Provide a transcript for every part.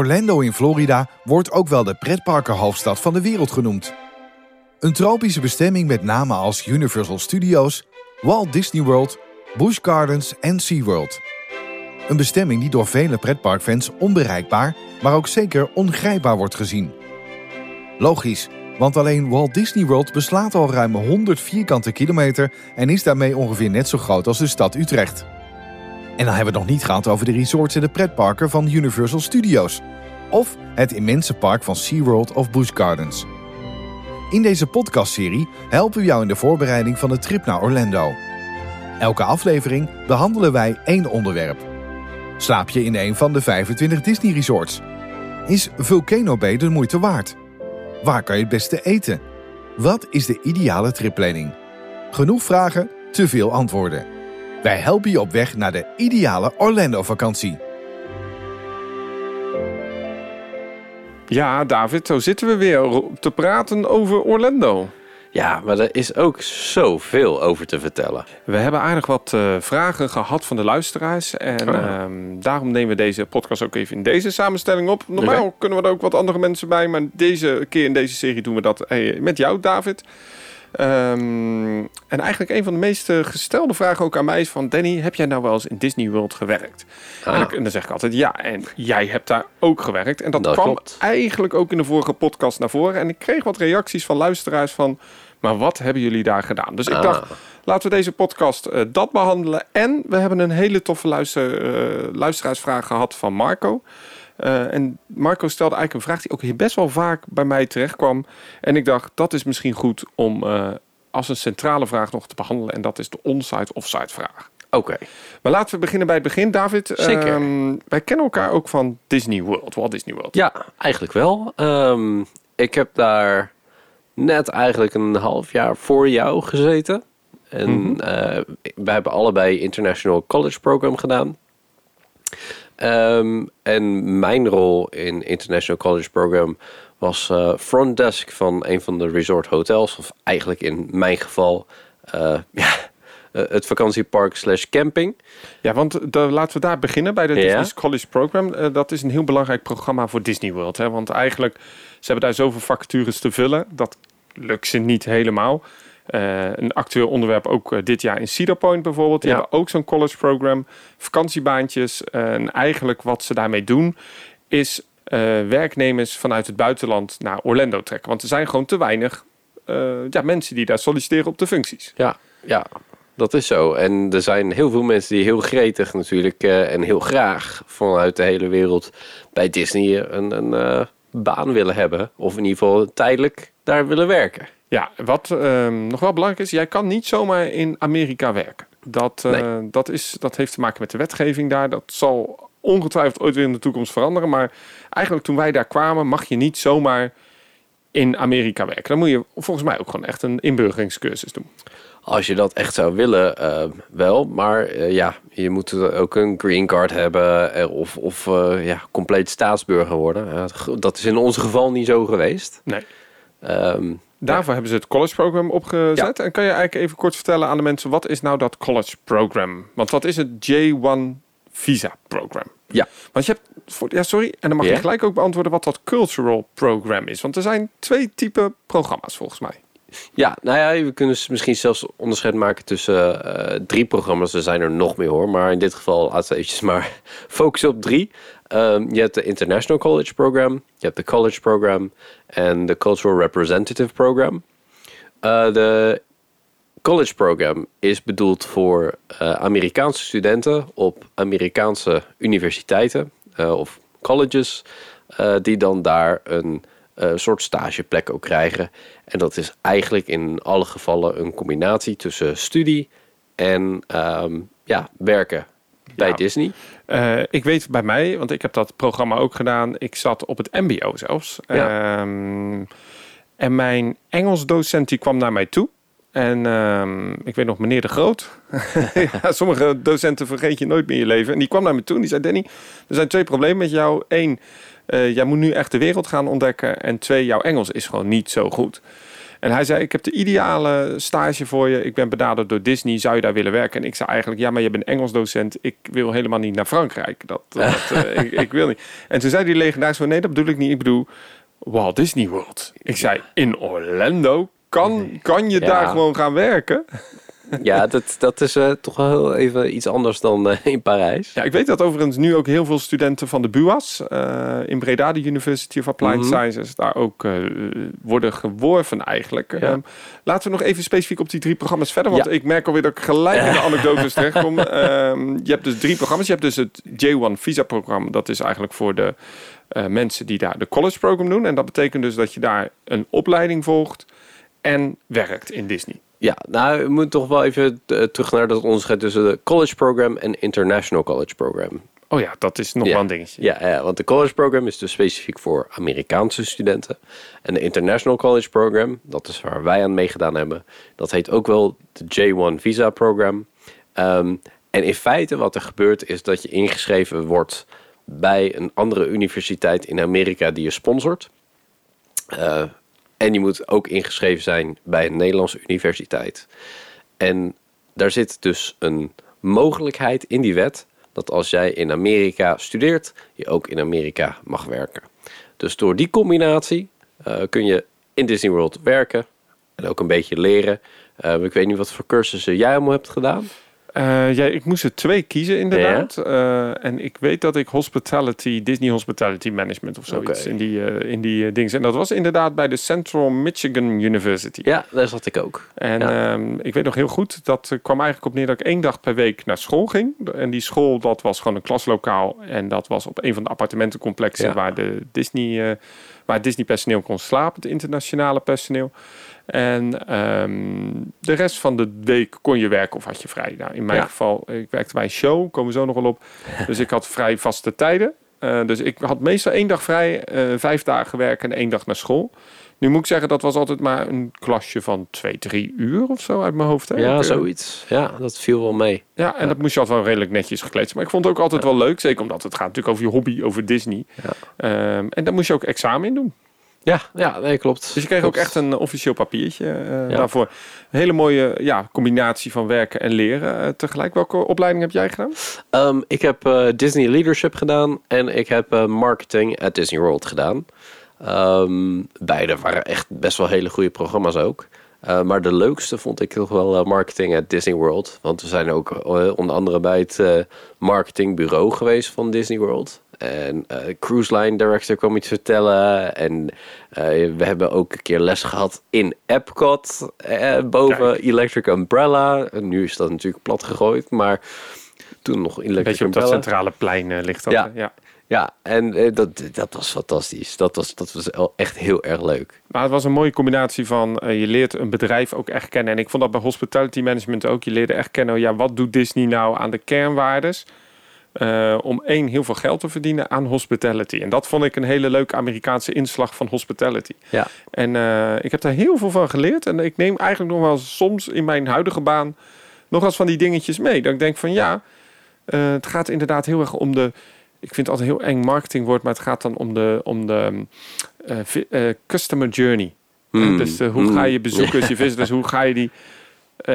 Orlando in Florida wordt ook wel de pretparkenhoofdstad van de wereld genoemd. Een tropische bestemming met namen als Universal Studios, Walt Disney World, Busch Gardens en SeaWorld. Een bestemming die door vele pretparkfans onbereikbaar, maar ook zeker ongrijpbaar wordt gezien. Logisch, want alleen Walt Disney World beslaat al ruim 100 vierkante kilometer en is daarmee ongeveer net zo groot als de stad Utrecht. En dan hebben we het nog niet gehad over de resorts en de pretparken van Universal Studios. Of het immense park van SeaWorld of Busch Gardens. In deze podcastserie helpen we jou in de voorbereiding van de trip naar Orlando. Elke aflevering behandelen wij één onderwerp. Slaap je in een van de 25 Disney resorts? Is Volcano Bay de moeite waard? Waar kan je het beste eten? Wat is de ideale tripplanning? Genoeg vragen, te veel antwoorden. Wij helpen je op weg naar de ideale Orlando-vakantie. Ja, David, zo zitten we weer te praten over Orlando. Ja, maar er is ook zoveel over te vertellen. We hebben aardig wat uh, vragen gehad van de luisteraars. En Oh. ehm, daarom nemen we deze podcast ook even in deze samenstelling op. Normaal kunnen we er ook wat andere mensen bij. Maar deze keer in deze serie doen we dat eh, met jou, David. Ehm, en eigenlijk een van de meest eh, gestelde vragen ook aan mij is van... Danny, heb jij nou wel eens in Disney World gewerkt? Ah. En, dan zeg ik altijd ja. En jij hebt daar ook gewerkt. En dat, Dat kwam klopt. eigenlijk ook in de vorige podcast naar voren. En ik kreeg wat reacties van luisteraars van... Maar wat hebben jullie daar gedaan? Dus ik Ah. dacht, laten we deze podcast eh, dat behandelen. En we hebben een hele toffe luister, eh, luisteraarsvraag gehad van Marco. Eh, en Marco stelde eigenlijk een vraag die ook hier best wel vaak bij mij terecht kwam. En ik dacht, dat is misschien goed om eh, als een centrale vraag nog te behandelen. En dat is de onsite offsite vraag. Oké. Maar laten we beginnen bij het begin, David. Zeker. Ehm, wij kennen elkaar ook van Disney World, Walt Disney World. Ja, eigenlijk wel. Ehm, ik heb daar net eigenlijk een half jaar voor jou gezeten. En Mhm. eh, wij hebben allebei International College Program gedaan. Ehm, en mijn rol in International College Program was eh, front desk van een van de resort hotels. Of eigenlijk in mijn geval eh, ja, eh, het vakantiepark slash camping. Ja, want de, laten we daar beginnen bij de Ja. Disney College Program. Dat is een heel belangrijk programma voor Disney World. Hè? Want eigenlijk, ze hebben daar zoveel vacatures te vullen. Dat lukt ze niet helemaal. Eh, een actueel onderwerp ook eh, dit jaar in Cedar Point bijvoorbeeld. Die Ja. hebben ook zo'n college program. Vakantiebaantjes. Eh, en eigenlijk wat ze daarmee doen is werknemers vanuit het buitenland naar Orlando trekken. Want er zijn gewoon te weinig ja, mensen die daar solliciteren op de functies. Ja, ja, dat is zo. En er zijn heel veel mensen die heel gretig natuurlijk en heel graag vanuit de hele wereld bij Disney een, een baan willen hebben. Of in ieder geval tijdelijk daar willen werken. Ja, wat ehm, nog wel belangrijk is, jij kan niet zomaar in Amerika werken. Dat, eh, dat, is, dat heeft te maken met de wetgeving daar. Dat zal ongetwijfeld ooit weer in de toekomst veranderen. Maar eigenlijk toen wij daar kwamen, mag je niet zomaar in Amerika werken. Dan moet je volgens mij ook gewoon echt een inburgeringscursus doen. Als je dat echt zou willen, eh, wel. Maar eh, ja, je moet ook een green card hebben eh, of, of ja, compleet staatsburger worden. Dat is in ons geval niet zo geweest. Nee. Ehm, Daarvoor hebben ze het college program opgezet. En kan je eigenlijk even kort vertellen aan de mensen, wat is nou dat college program? Want dat is het J1 visa program. Ja. Want je hebt, voor, ja sorry, en dan mag je gelijk ook beantwoorden wat dat cultural program is. Want er zijn twee typen programma's volgens mij. Ja, nou ja, we kunnen misschien zelfs onderscheid maken tussen eh, drie programma's. Er zijn er nog meer hoor, maar in dit geval laten we eventjes maar focussen op drie. Ehm, je hebt de International College Program, je hebt de College Program en de Cultural Representative Program. Eh, de College Program is bedoeld voor eh, Amerikaanse studenten op Amerikaanse universiteiten of colleges, die dan daar een eh, soort stageplek ook krijgen. En dat is eigenlijk in alle gevallen een combinatie tussen studie en ehm, ja, werken bij Ja. Disney. Eh, ik weet bij mij, want ik heb dat programma ook gedaan. Ik zat op het mbo zelfs. Ja. Ehm, en mijn Engels docent die kwam naar mij toe. En ehm, ik weet nog, meneer de Groot. ja, sommige docenten vergeet je nooit meer in je leven. En die kwam naar me toe en die zei... Danny, er zijn twee problemen met jou. Eén, eh, jij moet nu echt de wereld gaan ontdekken. En twee, jouw Engels is gewoon niet zo goed. En hij zei, ik heb de ideale stage voor je. Ik ben benaderd door Disney. Zou je daar willen werken? En ik zei eigenlijk, ja, maar je bent Engels docent. Ik wil helemaal niet naar Frankrijk. Dat, dat eh, ik, ik wil niet. En toen zei die legendaris van, nee, dat bedoel ik niet. Ik bedoel Walt Disney World. Ik zei, in Orlando? Kan, kan je Ja. daar gewoon gaan werken? Ja, dat, dat is eh, toch wel heel even iets anders dan eh, in Parijs. Ja, ik weet dat overigens nu ook heel veel studenten van de BUAS eh, in Breda, de University of Applied Mhm. Sciences, daar ook worden geworven eigenlijk. Ja. Ehm, laten we nog even specifiek op die drie programma's verder, want Ja. ik merk alweer dat ik gelijk in de anekdotes terechtkom. Ehm, je hebt dus drie programma's. Je hebt dus het J1 visa programma. Dat is eigenlijk voor de mensen die daar de college program doen. En dat betekent dus dat je daar een opleiding volgt en werkt in Disney. Ja, nou, we moeten toch wel even eh, terug naar dat onderscheid tussen de college program en international college program. Oh ja, dat is nog Ja. wel een dingetje. Ja, ja, want de college program is dus specifiek voor Amerikaanse studenten. En de international college program, dat is waar wij aan meegedaan hebben, dat heet ook wel de J1 visa program. Ehm, en in feite wat er gebeurt is dat je ingeschreven wordt bij een andere universiteit in Amerika die je sponsort. Eh, en je moet ook ingeschreven zijn bij een Nederlandse universiteit. En daar zit dus een mogelijkheid in die wet dat als jij in Amerika studeert, je ook in Amerika mag werken. Dus door die combinatie eh, kun je in Disney World werken en ook een beetje leren. Eh, ik weet niet wat voor cursussen jij allemaal hebt gedaan. Eh, ja, ik moest er twee kiezen inderdaad. Eh, en ik weet dat ik hospitality, Disney Hospitality Management of zoiets in die, eh, in die dingen. En dat was inderdaad bij de Central Michigan University. Ja, daar zat ik ook. En Ja. ehm, ik weet nog heel goed, dat kwam eigenlijk op neer dat ik één dag per week naar school ging. En die school, dat was gewoon een klaslokaal. En dat was op een van de appartementencomplexen Ja. waar, de Disney, waar Disney personeel kon slapen, het internationale personeel. En ehm, de rest van de week kon je werken of had je vrij. Nou, in mijn Ja. geval, ik werkte bij een show, komen we zo nog wel op. Dus ik had vrij vaste tijden. Eh, dus ik had meestal één dag vrij, eh, vijf dagen werken en één dag naar school. Nu moet ik zeggen, dat was altijd maar een klasje van twee, drie uur of zo uit mijn hoofd. Hè? Ja, eh, zoiets. Ja, dat viel wel mee. Ja, en dat moest je altijd wel redelijk netjes gekleed. Maar ik vond het ook altijd wel leuk, zeker omdat het gaat natuurlijk over je hobby, over Disney. Ja. Ehm, en daar moest je ook examen in doen. Ja, ja nee, klopt. Dus je kreeg ook echt een officieel papiertje eh, Ja. daarvoor. Een hele mooie ja, combinatie van werken en leren eh, tegelijk. Welke opleiding heb jij gedaan? Ehm, ik heb eh, Disney Leadership gedaan en ik heb eh, Marketing at Disney World gedaan. Ehm, beide waren echt best wel hele goede programma's ook. Eh, maar de leukste vond ik toch wel eh, Marketing at Disney World. Want we zijn ook eh, onder andere bij het eh, marketingbureau geweest van Disney World. En eh Cruise Line Director kwam iets vertellen. En eh, we hebben ook een keer les gehad in Epcot. eh, boven Kijk. Electric Umbrella. En nu is dat natuurlijk plat gegooid. Maar toen nog Electric beetje op dat Umbrella. centrale plein ligt dat. Ja. ja. Ja, en dat, dat was fantastisch. Dat was, dat was echt heel erg leuk. Maar het was een mooie combinatie van je leert een bedrijf ook echt kennen. En ik vond dat bij hospitality management ook. Je leerde echt kennen, ja, wat doet Disney nou aan de kernwaardes? Eh, om één, heel veel geld te verdienen aan hospitality. En dat vond ik een hele leuke Amerikaanse inslag van hospitality. Ja. En eh, ik heb daar heel veel van geleerd. En ik neem eigenlijk nog wel soms in mijn huidige baan nog eens van die dingetjes mee. Dat ik denk van ja, eh, het gaat inderdaad heel erg om de. Ik vind het altijd een heel eng marketingwoord, maar het gaat dan om de, om de eh, eh, customer journey. Hmm. Dus hoe ga je bezoekers, je visitors, hoe ga je die...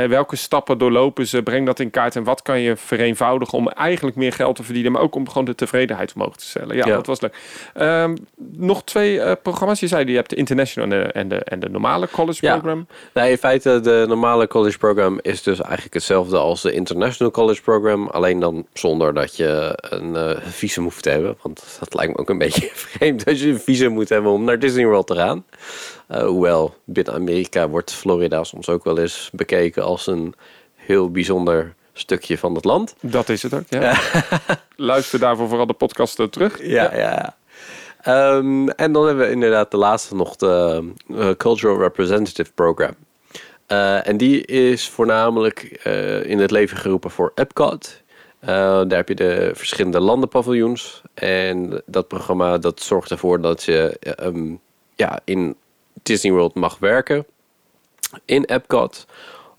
eh, welke stappen doorlopen ze? Breng dat in kaart. En wat kan je vereenvoudigen om eigenlijk meer geld te verdienen, maar ook om gewoon de tevredenheid omhoog te stellen. Ja, Ja. dat was leuk. Ehm, nog twee eh, programma's. Je zei, je hebt de international en de, en de, en de normale college Ja. program. Nee, in feite, de normale college program is dus eigenlijk hetzelfde als de International College Program. Alleen dan zonder dat je een eh, visum hoeft te hebben. Want dat lijkt me ook een beetje vreemd als je een visum moet hebben om naar Disney World te gaan. Eh, hoewel, binnen Amerika wordt Florida soms ook wel eens bekeken als een heel bijzonder stukje van het land. Dat is het ook, ja. Luister daarvoor vooral de podcast eh, terug. Ja, ja. ja. Ehm, en dan hebben we inderdaad de laatste nog de eh, Cultural Representative Program. En die is voornamelijk in het leven geroepen voor Epcot. Daar heb je de verschillende landenpaviljoens. En dat programma dat zorgt ervoor dat je eh, ehm, ja, in Disney World mag werken. In Epcot.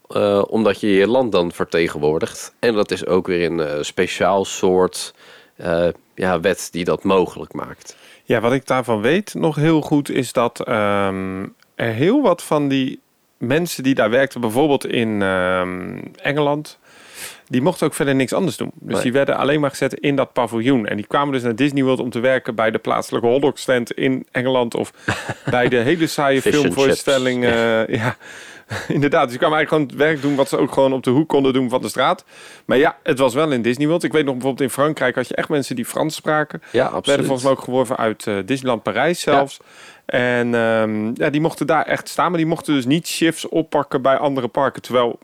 eh, omdat je je land dan vertegenwoordigt. En dat is ook weer een eh, speciaal soort eh, ja, wet die dat mogelijk maakt. Ja, wat ik daarvan weet nog heel goed is dat ehm, er heel wat van die mensen die daar werkten, bijvoorbeeld in ehm, Engeland, die mochten ook verder niks anders doen. Dus Nee. die werden alleen maar gezet in dat paviljoen. En die kwamen dus naar Disney World om te werken bij de plaatselijke hotdog stand in Engeland of bij de hele saaie filmvoorstelling. eh, ja, inderdaad. Dus die kwamen eigenlijk gewoon het werk doen wat ze ook gewoon op de hoek konden doen van de straat. Maar ja, het was wel in Disney World. Ik weet nog bijvoorbeeld in Frankrijk had je echt mensen die Frans spraken. Ja, werden absoluut. volgens mij ook geworven uit eh, Disneyland Parijs zelfs. En ehm, ja, die mochten daar echt staan, maar die mochten dus niet shifts oppakken bij andere parken. Terwijl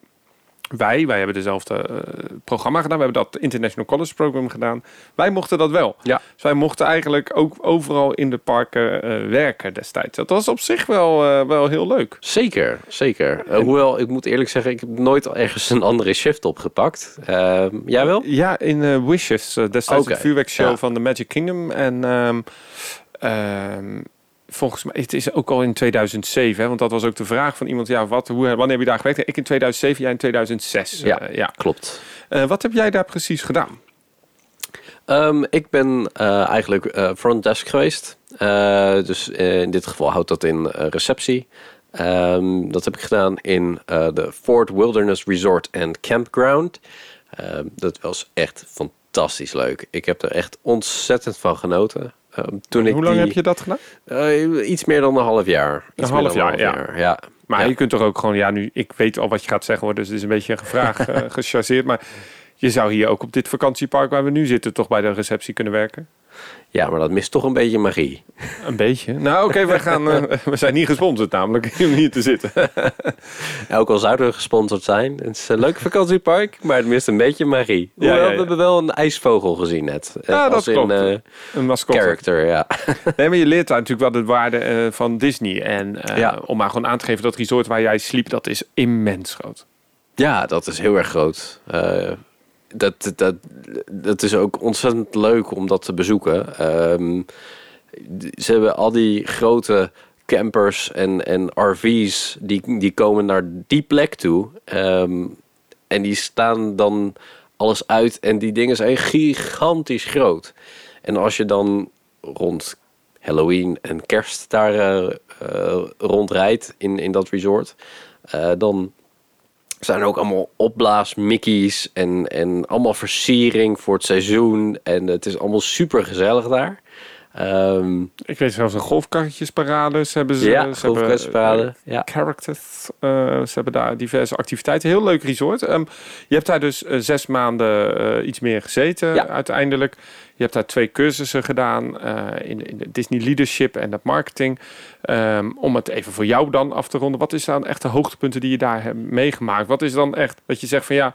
wij, wij hebben dezelfde eh, programma gedaan, we hebben dat International College Program gedaan. Wij mochten dat wel. Ja. Dus wij mochten eigenlijk ook overal in de parken eh, werken destijds. Dat was op zich wel, eh, wel heel leuk. Zeker, zeker. Hoewel, ik moet eerlijk zeggen, ik heb nooit ergens een andere shift opgepakt. Ehm, jij wel? Ja, in Wishes, destijds de vuurwerkshow ja. van de Magic Kingdom. En ehm, volgens mij, het is ook al in 2007, hè, want dat was ook de vraag van iemand, ja, wat, hoe, wanneer heb je daar gewerkt? Ik in 2007, jij in 2006. Ja. Eh, ja. Klopt. Eh, wat heb jij daar precies gedaan? Ehm, ik ben eh, eigenlijk front desk geweest. Dus in dit geval houdt dat in receptie. Ehm, dat heb ik gedaan in de Fort Wilderness Resort and Campground. Ehm, dat was echt fantastisch leuk. Ik heb er echt ontzettend van genoten. Ehm, toen ik hoe lang die, heb je dat gedaan? Eh, iets meer dan een half jaar. Iets meer half jaar, ja. ja. Maar Ja. je kunt toch ook gewoon, ja, nu, ik weet al wat je gaat zeggen hoor, dus het is een beetje een vraag eh, gechargeerd, maar je zou hier ook op dit vakantiepark waar we nu zitten toch bij de receptie kunnen werken? Ja, maar dat mist toch een beetje magie. Een beetje. Nou, oké, we gaan. eh, we zijn niet gesponsord, namelijk om hier te zitten. Ook al zouden we gesponsord zijn. Het is een leuk vakantiepark, maar het mist een beetje magie. Hoewel, ja, ja. we hebben wel een ijsvogel gezien net. Ja, dat Als in klopt. eh, Een mascotte. character, ja. Nee, maar je leert daar natuurlijk wel de waarde eh, van Disney. En om maar gewoon aan te geven, dat resort waar jij sliep, dat is immens groot. Ja, dat is heel erg groot. Dat, dat, dat is ook ontzettend leuk om dat te bezoeken. Ehm, ze hebben al die grote campers en, en RV's, die, die komen naar die plek toe. Ehm, en die staan dan alles uit en die dingen zijn gigantisch groot. En als je dan rond Halloween en kerst daar eh, eh, rondrijdt in, in dat resort, eh, dan zijn ook allemaal opblaas Mickey's en, en allemaal versiering voor het seizoen. En het is allemaal super gezellig daar. Ehm, Ik weet zelfs een golfkarretjesparades hebben ze. ja, ze golfkwetsparade. eh, Ja. characters. eh, ze hebben daar diverse activiteiten. Heel leuk resort. Ehm, je hebt daar dus eh, zes maanden iets meer gezeten Ja. uiteindelijk. Je hebt daar twee cursussen gedaan in, in de Disney Leadership en dat marketing. Ehm, om het even voor jou dan af te ronden. Wat is dan echt de hoogtepunten die je daar hebt meegemaakt? Wat is dan echt dat je zegt van ja...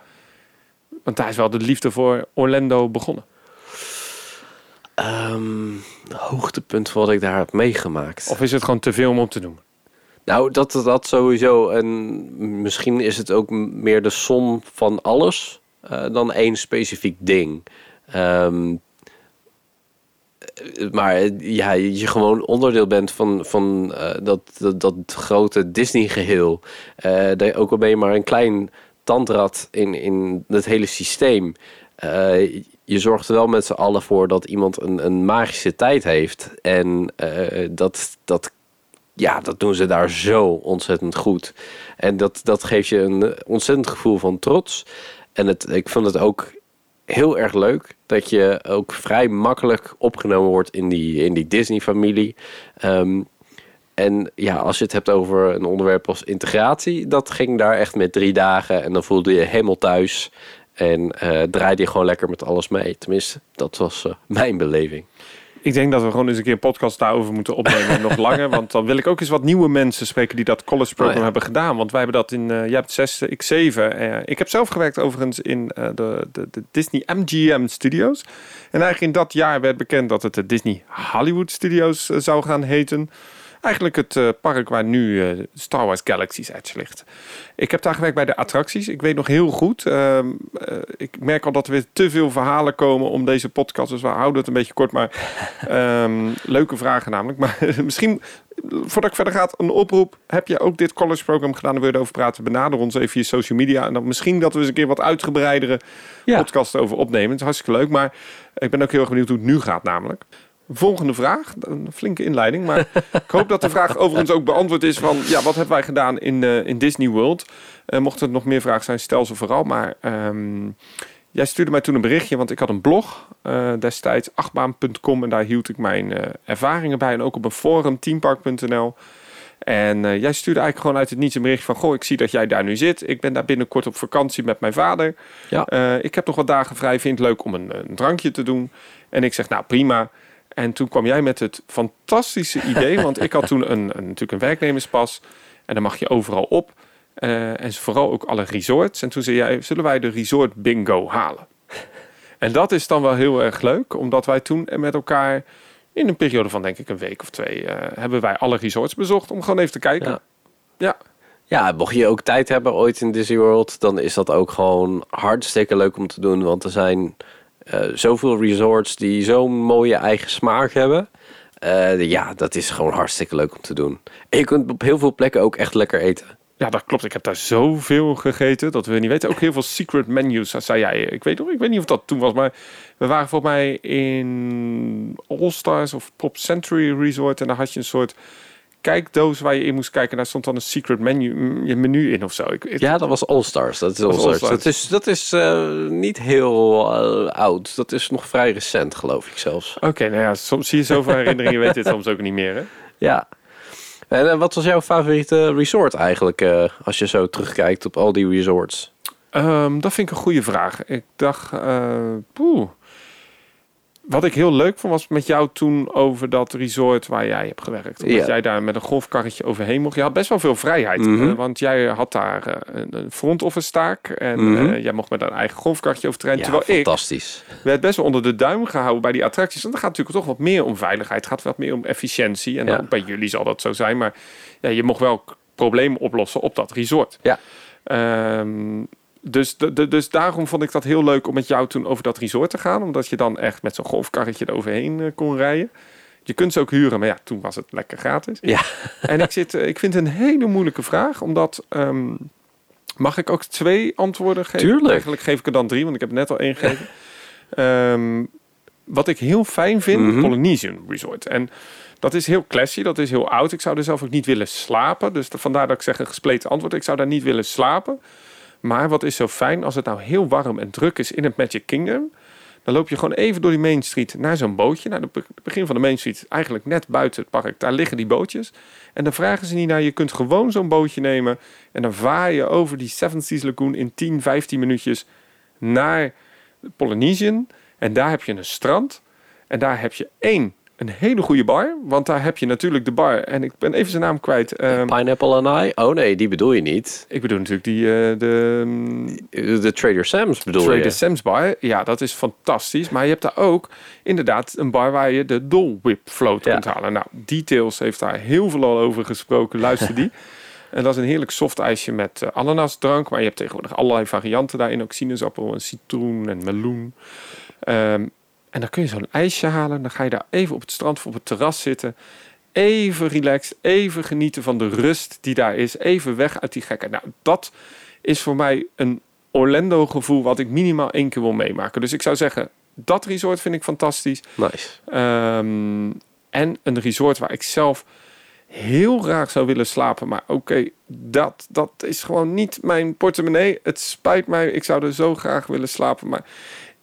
Want daar is wel de liefde voor Orlando begonnen. Ehm, hoogtepunt wat ik daar heb meegemaakt. Of is het gewoon te veel om op te noemen? Nou, dat, dat sowieso. En misschien is het ook meer de som van alles eh, dan één specifiek ding. Ehm, eh, maar eh, ja, je gewoon onderdeel bent van, van dat, dat, dat grote Disney-geheel. Eh, je ook al ben je maar een klein tandrad in, in het hele systeem. Eh, je zorgt er wel met z'n allen voor dat iemand een, een magische tijd heeft. En eh, dat, dat ja, dat doen ze daar zo ontzettend goed. En dat, dat geeft je een ontzettend gevoel van trots. En het, ik vond het ook heel erg leuk dat je ook vrij makkelijk opgenomen wordt in die, in die Disney-familie. Ehm, en ja, als je het hebt over een onderwerp als integratie, dat ging daar echt met drie dagen. En dan voelde je helemaal thuis. En eh draaide je gewoon lekker met alles mee. Tenminste, dat was eh, mijn beleving. Ik denk dat we gewoon eens een keer een podcast daarover moeten opnemen. nog langer. Want dan wil ik ook eens wat nieuwe mensen spreken die dat college program Oh ja. hebben gedaan. Want wij hebben dat in, eh jij hebt zes, ik zeven. Ik heb zelf gewerkt overigens in de, de, de Disney MGM Studios. En eigenlijk in dat jaar werd bekend dat het de Disney Hollywood Studios zou gaan heten. Eigenlijk het eh, park waar nu eh, Star Wars Galaxy's Edge ligt. Ik heb daar gewerkt bij de attracties. Ik weet nog heel goed. ehm, eh, ik merk al dat er weer te veel verhalen komen om deze podcast. Dus we houden het een beetje kort. Maar ehm, leuke vragen namelijk. Maar misschien, voordat ik verder ga, een oproep. Heb je ook dit college program gedaan? Dan wil je erover praten. Benader ons even via social media. En dan misschien dat we eens een keer wat uitgebreidere Ja. podcast over opnemen. Het is hartstikke leuk. Maar ik ben ook heel erg benieuwd hoe het nu gaat namelijk. Volgende vraag. Een flinke inleiding. Maar ik hoop dat de vraag overigens ook beantwoord is van... Ja, wat hebben wij gedaan in, uh, in Disney World? Uh, mochten er nog meer vragen zijn, stel ze vooral. Maar um, jij stuurde mij toen een berichtje, want ik had een blog uh, destijds, achtbaan.com. En daar hield ik mijn ervaringen bij. En ook op een forum, teampark.nl. En jij stuurde eigenlijk gewoon uit het niets een bericht van... Goh, ik zie dat jij daar nu zit. Ik ben daar binnenkort op vakantie met mijn vader. Ja. Ik heb nog wat dagen vrij. Vind het leuk om een, een, drankje te doen. En ik zeg, nou prima. En toen kwam jij met het fantastische idee. want ik had toen een, een, natuurlijk een werknemerspas. En dan mag je overal op. Uh, en vooral ook alle resorts. En toen zei jij, zullen wij de resort bingo halen? en dat is dan wel heel erg leuk. Omdat wij toen met elkaar in een periode van denk ik een week of twee uh, hebben wij alle resorts bezocht om gewoon even te kijken. Ja. ja. Ja, mocht je ook tijd hebben ooit in Disney World, dan is dat ook gewoon hartstikke leuk om te doen. Want er zijn zoveel resorts die zo'n mooie eigen smaak hebben. Uh, ja, dat is gewoon hartstikke leuk om te doen. En je kunt op heel veel plekken ook echt lekker eten. Ja, dat klopt. Ik heb daar zoveel gegeten dat we niet weten. Ook heel veel secret menus, zei jij. Ik weet, ik weet niet of dat toen was, maar we waren volgens mij in All Stars of Pop Century Resort. En daar had je een soort kijkdoos waar je in moest kijken. Daar stond dan een secret menu, je menu in of zo. Ik, ja, dat was All Stars. Dat is All, Stars. Dat is, dat is uh, niet heel uh, oud. Dat is nog vrij recent, geloof ik zelfs. Oké, okay, nou ja, soms zie je zoveel herinneringen, je weet dit soms ook niet meer, hè? Ja. En uh, wat was jouw favoriete resort eigenlijk, als je zo terugkijkt op al die resorts? Um, dat vind ik een goede vraag. Ik dacht, poeh wat ik heel leuk vond was met jou toen over dat resort waar jij hebt gewerkt. Omdat jij daar met een golfkarretje overheen mocht. Je had best wel veel vrijheid. Mm -hmm. uh, want jij had daar uh, een front office taak. En mm -hmm. uh, jij mocht met een eigen golfkarretje over terrein. Ja, terwijl fantastisch. ik werd best wel onder de duim gehouden bij die attracties. Want dan gaat natuurlijk toch wat meer om veiligheid. Het gaat wat meer om efficiëntie. En ja. ook bij jullie zal dat zo zijn. Maar ja, je mocht wel problemen oplossen op dat resort. Ja. Um, dus, de, de, dus daarom vond ik dat heel leuk om met jou toen over dat resort te gaan. Omdat je dan echt met zo'n golfkarretje eroverheen uh, kon rijden. Je kunt ze ook huren, maar ja, toen was het lekker gratis. Ja. En ik, zit, ik vind het een hele moeilijke vraag, omdat... Um, mag ik ook twee antwoorden geven? Tuurlijk. Eigenlijk geef ik er dan drie, want ik heb net al één gegeven. um, wat ik heel fijn vind, mm -hmm. Polynesian Resort. En dat is heel classy, dat is heel oud. Ik zou er zelf ook niet willen slapen. Dus vandaar dat ik zeg een gespleten antwoord. Ik zou daar niet willen slapen. Maar wat is zo fijn als het nou heel warm en druk is in het Magic Kingdom. Dan loop je gewoon even door die Main Street naar zo'n bootje. Naar het begin van de Main Street, eigenlijk net buiten het park. Daar liggen die bootjes. En dan vragen ze niet naar. Je kunt gewoon zo'n bootje nemen. En dan vaar je over die Seven Seas Lagoon in 10, 15 minuutjes naar Polynesian. En daar heb je een strand. En daar heb je één een hele goede bar. Want daar heb je natuurlijk de bar. En ik ben even zijn naam kwijt. Um, Pineapple and I? Oh nee, die bedoel je niet. Ik bedoel natuurlijk die... Uh, de, um, de Trader Sam's bedoel Trader je? Trader Sam's bar. Ja, dat is fantastisch. Maar je hebt daar ook inderdaad een bar waar je de Dole Whip float ja. kunt halen. Nou, Details heeft daar heel veel al over gesproken. Luister die. En dat is een heerlijk soft ijsje met uh, ananasdrank. Maar je hebt tegenwoordig allerlei varianten daarin. Ook sinaasappel en citroen en meloen. Um, en dan kun je zo'n ijsje halen. Dan ga je daar even op het strand of op het terras zitten. Even relaxed. Even genieten van de rust die daar is. Even weg uit die gekken. Nou, dat is voor mij een Orlando gevoel wat ik minimaal één keer wil meemaken. Dus ik zou zeggen, dat resort vind ik fantastisch. Nice. Um, en een resort waar ik zelf heel graag zou willen slapen. Maar oké, okay, dat, dat is gewoon niet mijn portemonnee. Het spijt mij. Ik zou er zo graag willen slapen. Maar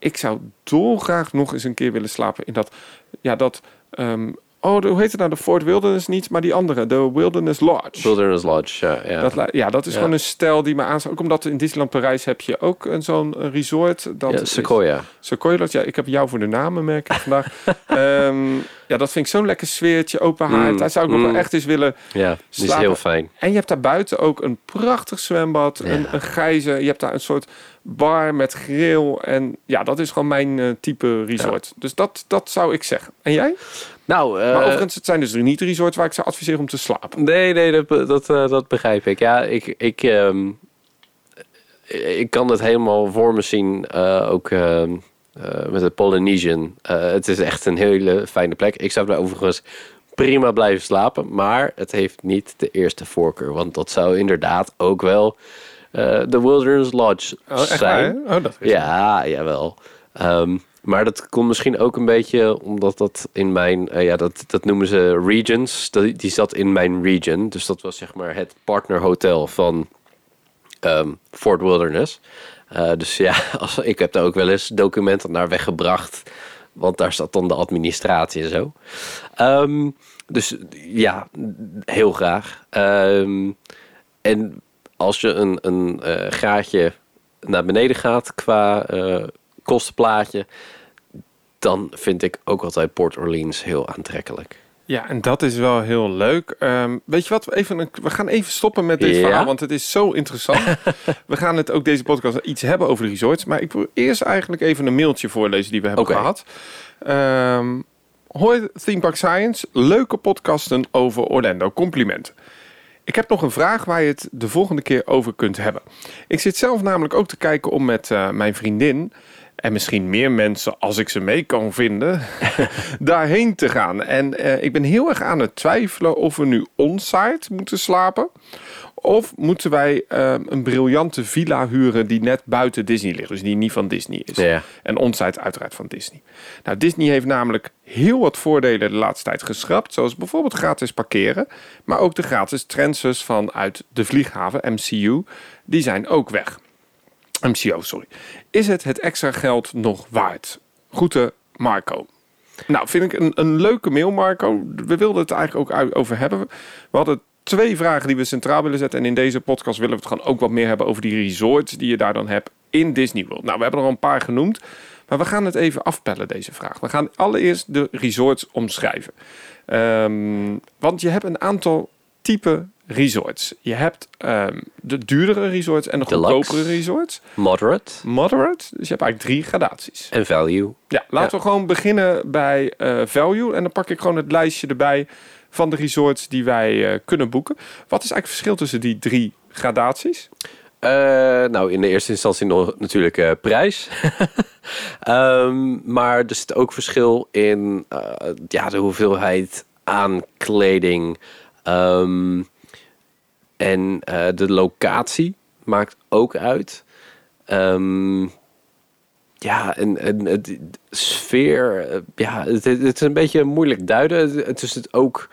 ik zou dolgraag nog eens een keer willen slapen in dat, ja, dat, um, oh, hoe heet het nou, de Fort Wilderness niet, maar die andere, de Wilderness Lodge. Wilderness Lodge, ja. ja. Dat, ja, dat is ja. gewoon een stijl die me aanstaat. Ook omdat in Disneyland Parijs heb je ook een zo'n resort. Dat ja, Sequoia. Is, Sequoia Lodge, ja, ik heb jou voor de namen, merk ik vandaag. um, ja, dat vind ik zo'n lekker sfeertje, open haard. Mm, daar zou ik mm. nog wel echt eens willen Ja, die is heel fijn. En je hebt daar buiten ook een prachtig zwembad, een, een grijze. Je hebt daar een soort bar met grill. En ja, dat is gewoon mijn uh, type resort. Ja. Dus dat, dat zou ik zeggen. En jij? Nou, uh, maar overigens, het zijn dus niet resorts waar ik zou adviseren om te slapen. Nee, nee, dat, dat, uh, dat begrijp ik. Ja, ik, ik, um, ik kan het helemaal voor me zien. ook met het Polynesian. het is echt een hele fijne plek. Ik zou daar overigens prima blijven slapen. Maar het heeft niet de eerste voorkeur. Want dat zou inderdaad ook wel de uh, Wilderness Lodge oh, echt zijn. Waar, oh, dat ja, jawel. Um, Maar dat komt misschien ook een beetje omdat dat in mijn, eh, ja, dat, dat noemen ze regions. Dat, die zat in mijn region. Dus dat was zeg maar het partnerhotel van ehm, Fort Wilderness. Eh, dus ja, als, ik heb daar ook wel eens documenten naar weggebracht. Want daar zat dan de administratie en zo. Ehm, dus ja, heel graag. Ehm, en als je een, een eh, graadje naar beneden gaat qua uh, kostenplaatje, dan vind ik ook altijd Port Orleans heel aantrekkelijk. Ja, en dat is wel heel leuk. Um, weet je wat, we, even, we gaan even stoppen met dit verhaal, want het is zo interessant. we gaan het ook deze podcast iets hebben over de resorts. Maar ik wil eerst eigenlijk even een mailtje voorlezen die we hebben okay. gehad. Um, hoi Theme Park Science, leuke podcasten over Orlando. Complimenten. Ik heb nog een vraag waar je het de volgende keer over kunt hebben. Ik zit zelf namelijk ook te kijken om met uh, mijn vriendin en misschien meer mensen als ik ze mee kan vinden, daarheen te gaan. En uh, ik ben heel erg aan het twijfelen of we nu onsite moeten slapen. Of moeten wij uh, een briljante villa huren die net buiten Disney ligt. Dus die niet van Disney is. Ja. En onsite uiteraard van Disney. Nou, Disney heeft namelijk heel wat voordelen de laatste tijd geschrapt. Zoals bijvoorbeeld gratis parkeren. Maar ook de gratis transfers vanuit de vlieghaven, MCU. Die zijn ook weg. MCO, sorry. Is het het extra geld nog waard? Groeten, Marco. Nou, vind ik een, een leuke mail, Marco. We wilden het eigenlijk ook over hebben. We hadden twee vragen die we centraal willen zetten. En in deze podcast willen we het gewoon ook wat meer hebben over die resorts die je daar dan hebt in Disney World. Nou, we hebben er al een paar genoemd. Maar we gaan het even afpellen, deze vraag. We gaan allereerst de resorts omschrijven. Um, want je hebt een aantal type resorts. Je hebt um, de duurdere resorts en de goedkopere resorts. Moderate. Moderate. Dus je hebt eigenlijk drie gradaties. En value. Ja, laten ja. we gewoon beginnen bij uh, value. En dan pak ik gewoon het lijstje erbij van de resorts die wij uh, kunnen boeken. Wat is eigenlijk het verschil tussen die drie gradaties? Uh, nou, in de eerste instantie nog natuurlijk uh, prijs. um, maar er zit ook verschil in ja, de hoeveelheid aankleding. Um, en de locatie maakt ook uit. Um, ja, en, en het sfeer, ja, het, het, is een beetje moeilijk duiden. Het is het ook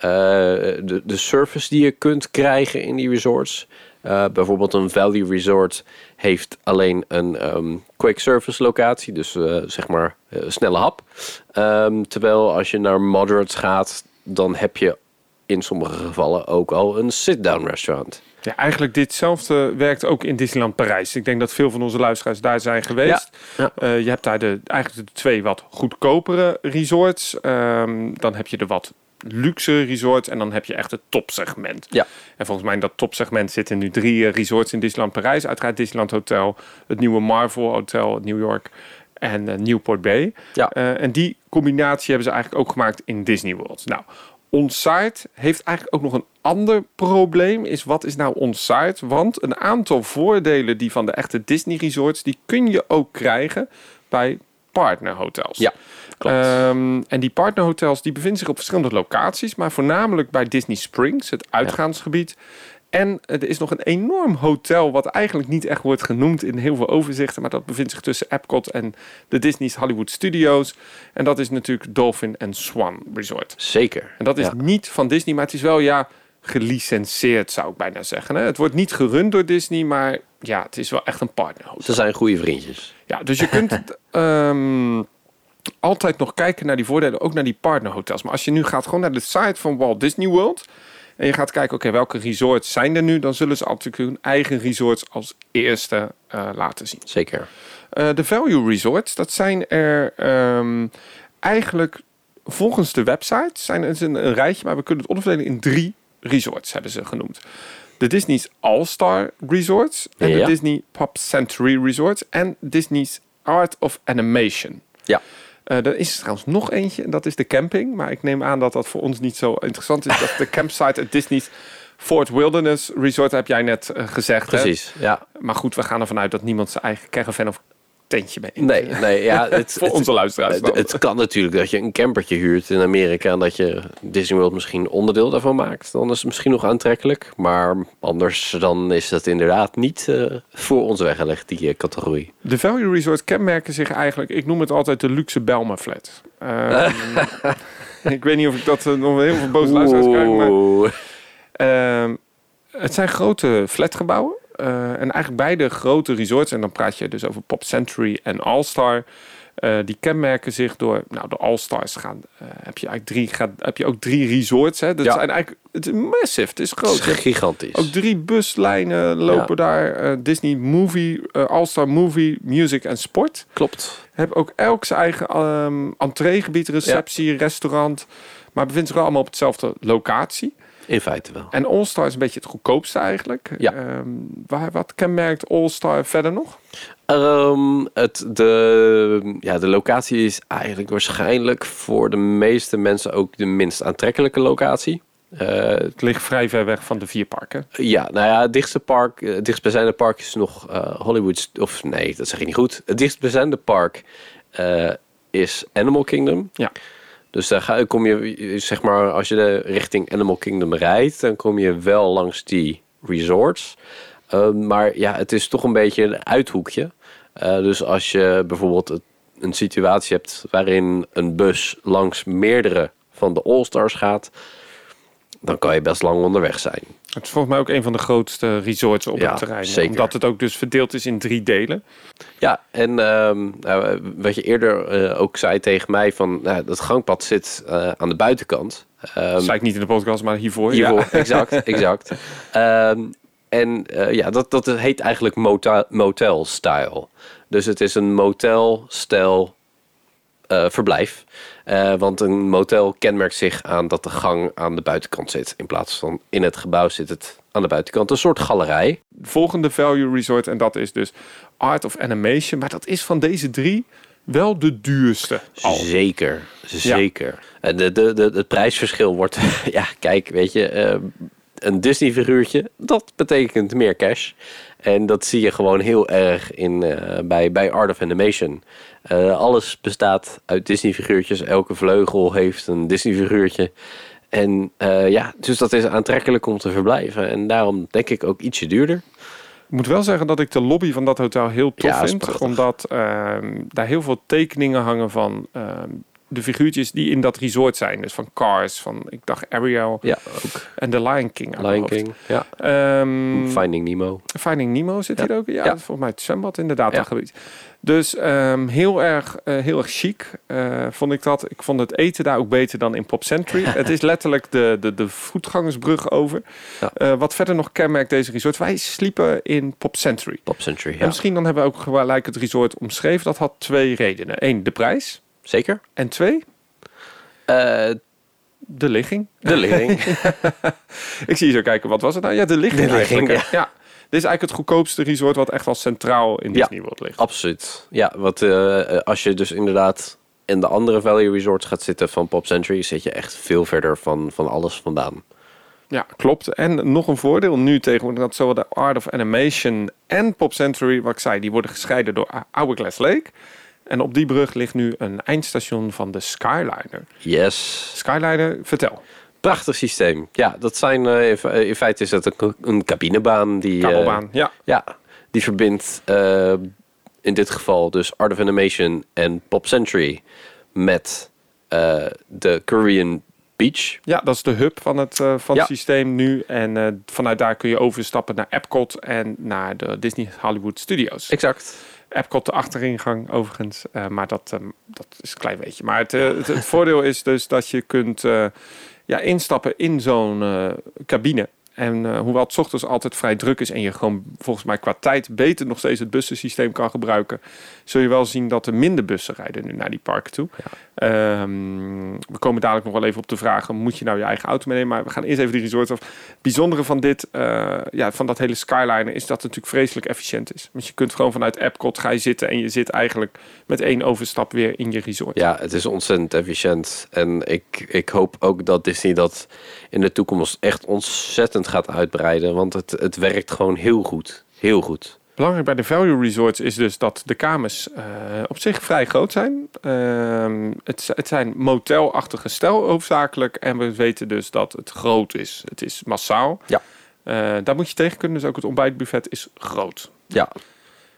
de, de service die je kunt krijgen in die resorts. Uh, bijvoorbeeld een value resort heeft alleen een um, quick service locatie, dus uh, zeg maar snelle hap. Um, terwijl als je naar moderates gaat, dan heb je in sommige gevallen ook al een sit-down restaurant. Ja, eigenlijk ditzelfde werkt ook in Disneyland Parijs. Ik denk dat veel van onze luisteraars daar zijn geweest. Ja, ja. Je hebt daar de, eigenlijk de twee wat goedkopere resorts. Um, dan heb je de wat luxe resorts en dan heb je echt het topsegment. Ja. En volgens mij in dat topsegment zitten nu drie uh, resorts in Disneyland Parijs. Uiteraard Disneyland Hotel, het nieuwe Marvel Hotel, New York en uh, Newport Bay. Ja. Uh, en die combinatie hebben ze eigenlijk ook gemaakt in Disney World. Nou, onsite heeft eigenlijk ook nog een ander probleem. Is wat is nou onsite? Want een aantal voordelen die van de echte Disney resorts, die kun je ook krijgen bij partnerhotels. Ja, klopt. Um, en die partnerhotels die bevinden zich op verschillende locaties, maar voornamelijk bij Disney Springs, het uitgaansgebied. Ja. En er is nog een enorm hotel, wat eigenlijk niet echt wordt genoemd in heel veel overzichten, maar dat bevindt zich tussen Epcot en de Disney's Hollywood Studios. En dat is natuurlijk Dolphin and Swan Resort. Zeker. En dat is ja. niet van Disney, maar het is wel ja gelicenseerd, zou ik bijna zeggen. Hè? Het wordt niet gerund door Disney, maar ja, het is wel echt een partnerhotel. Ze zijn goede vriendjes. Ja, dus je kunt um, altijd nog kijken naar die voordelen, ook naar die partnerhotels. Maar als je nu gaat gewoon naar de site van Walt Disney World en je gaat kijken, oké, okay, welke resorts zijn er nu? Dan zullen ze natuurlijk hun eigen resorts als eerste uh, laten zien. Zeker. Uh, de value resorts, dat zijn er um, eigenlijk volgens de website, zijn het een, een rijtje, maar we kunnen het onderverdelen in drie resorts, hebben ze genoemd. De Disney's All-Star Resorts en ja. de Disney Pop Century Resorts en Disney's Art of Animation. Ja. Uh, er is trouwens nog eentje, en dat is de camping. Maar ik neem aan dat dat voor ons niet zo interessant is. dat de campsite at Disney's Fort Wilderness Resort heb jij net uh, gezegd. Precies, hè? ja. Maar goed, we gaan ervan uit dat niemand zijn eigen caravan of tentje mee. Nee, nee ja, het, Voor onze luisteraars Het, kan natuurlijk dat je een campertje huurt in Amerika en dat je Disney World misschien onderdeel daarvan maakt. Dan is het misschien nog aantrekkelijk. Maar anders dan is dat inderdaad niet eh, voor ons weggelegd, die eh, categorie. De Value Resort kenmerken zich eigenlijk, ik noem het altijd de luxe Belma flat. Ehm, ik weet niet of ik dat eh, nog heel veel boze luisteraars krijg, maar. Ehm, het zijn grote flatgebouwen. Eh, en eigenlijk beide grote resorts, en dan praat je dus over Pop Century en All-Star. eh, die kenmerken zich door, nou, de All-Stars gaan, eh, heb je eigenlijk drie, gaat, heb je ook drie resorts. Hè? Dat Ja. zijn eigenlijk, het is massive, het is Het groot. is Je hebt gigantisch. ook drie buslijnen lopen daar. Disney Movie, All-Star Movie, Music en Sport. Klopt. Heb ook elk zijn eigen um, entreegebied, receptie, restaurant. Maar bevindt zich allemaal op hetzelfde locatie. In feite wel. En All-Star is een beetje het goedkoopste eigenlijk. Ja. Ehm, waar, wat kenmerkt All-Star verder nog? Ehm, het, de, ja, de locatie is eigenlijk waarschijnlijk voor de meeste mensen ook de minst aantrekkelijke locatie. Eh, Het ligt vrij ver weg van de vier parken. ja, nou ja, het dichtste park, het dichtstbijzijnde park is nog eh, Hollywood, of nee, dat zeg je niet goed. Het dichtstbijzijnde park eh, is Animal Kingdom. Ja. Dus daar kom je, zeg maar, als je de richting Animal Kingdom rijdt, dan kom je wel langs die resorts. Ehm, maar ja, het is toch een beetje een uithoekje. Eh, dus als je bijvoorbeeld een situatie hebt waarin een bus langs meerdere van de All-Stars gaat, dan kan je best lang onderweg zijn. Het is volgens mij ook een van de grootste resorts op Ja, het terrein. zeker. Omdat het ook dus verdeeld is in drie delen. Ja, en ehm, nou, wat je eerder eh, ook zei tegen mij, van nou, dat gangpad zit eh, aan de buitenkant. Dat zei ik niet in de podcast, maar hiervoor. hiervoor, Ja. exact, exact. Ehm, en eh, ja, dat, dat heet eigenlijk motel, motel style. Dus het is een motel-stijl eh, verblijf. Eh, want een motel kenmerkt zich aan dat de gang aan de buitenkant zit. In plaats van in het gebouw zit het aan de buitenkant. Een soort galerij. Volgende value resort, en dat is dus Art of Animation. Maar dat is van deze drie wel de duurste. Al. Zeker, zeker. En de, de, de, het prijsverschil wordt, ja, kijk, weet je, eh, een Disney-figuurtje, dat betekent meer cash. En dat zie je gewoon heel erg in, eh, bij, bij Art of Animation. Eh, alles bestaat uit Disney-figuurtjes. Elke vleugel heeft een Disney-figuurtje. En eh, ja, dus dat is aantrekkelijk om te verblijven. En daarom denk ik ook ietsje duurder. Ik moet wel zeggen dat ik de lobby van dat hotel heel tof Ja, vind. Omdat ehm, daar heel veel tekeningen hangen van ehm, de figuurtjes die in dat resort zijn. Dus van Cars, van ik dacht Ariel Ja, ook. en The Lion King. Lion. King, ja. Ehm, Finding Nemo. Finding Nemo zit Ja. hier ook. Ja, Ja. volgens mij het zwembad inderdaad. Ja. gebied. Dus ehm, heel, erg, eh, heel erg chic eh, vond ik dat. Ik vond het eten daar ook beter dan in Pop Century. het is letterlijk de, de, de voetgangersbrug over. Ja. Eh, wat verder nog kenmerkt deze resort. Wij sliepen in Pop Century. Pop Century, En misschien dan hebben we ook gelijk het resort omschreven. Dat had twee redenen. Eén, de prijs. Zeker. En twee, Eh, de ligging. de ligging. Ik zie je zo kijken, wat was het nou? Ja, de ligging De ligging. Ja. Dit is eigenlijk het goedkoopste resort wat echt wel centraal in Ja. Disney World ligt. Absoluut. Ja, wat eh, als je dus inderdaad in de andere value resorts gaat zitten van Pop Century, zit je echt veel verder van, van alles vandaan. Ja, klopt. En nog een voordeel nu tegenwoordig dat zowel de Art of Animation en Pop Century, wat ik zei, die worden gescheiden door Hourglass Lake. En op die brug ligt nu een eindstation van de Skyliner. Yes. Skyliner, vertel. Prachtig systeem. Ja, dat zijn eh, in fe- in feite is dat een, een cabinebaan die. eh, Kabelbaan. ja. ja, die verbindt eh, in dit geval dus Art of Animation en Pop Century met de Korean Beach. ja, dat is de hub van het, van Ja. het systeem nu. En vanuit daar kun je overstappen naar Epcot en naar de Disney Hollywood Studios. Exact. Epcot de achteringang overigens. Eh, maar dat, ehm, dat is een klein beetje. Maar het, eh, voordeel is dus dat je kunt eh, ja, instappen in zo'n eh, cabine. En eh, hoewel het ochtends altijd vrij druk is en je gewoon volgens mij qua tijd beter nog steeds het bussensysteem kan gebruiken, zul je wel zien dat er minder bussen rijden nu naar die parken toe. Ehm, we komen dadelijk nog wel even op de vragen, moet je nou je eigen auto meenemen? Maar we gaan eerst even die resorts af. Het bijzondere van dit, eh, ja, van dat hele Skyliner is dat het natuurlijk vreselijk efficiënt is. Want je kunt gewoon vanuit Epcot ga je zitten en je zit eigenlijk met één overstap weer in je resort. Ja, het is ontzettend efficiënt. En ik, ik hoop ook dat Disney dat in de toekomst echt ontzettend gaat uitbreiden. Want het, het werkt gewoon heel goed. Heel goed. Belangrijk bij de value resorts is dus dat de kamers eh, op zich vrij groot zijn. Ehm, het, het zijn motelachtige stijl hoofdzakelijk. En we weten dus dat het groot is. Het is massaal. Ja. Eh, daar moet je tegen kunnen. Dus ook het ontbijtbuffet is groot. Ja.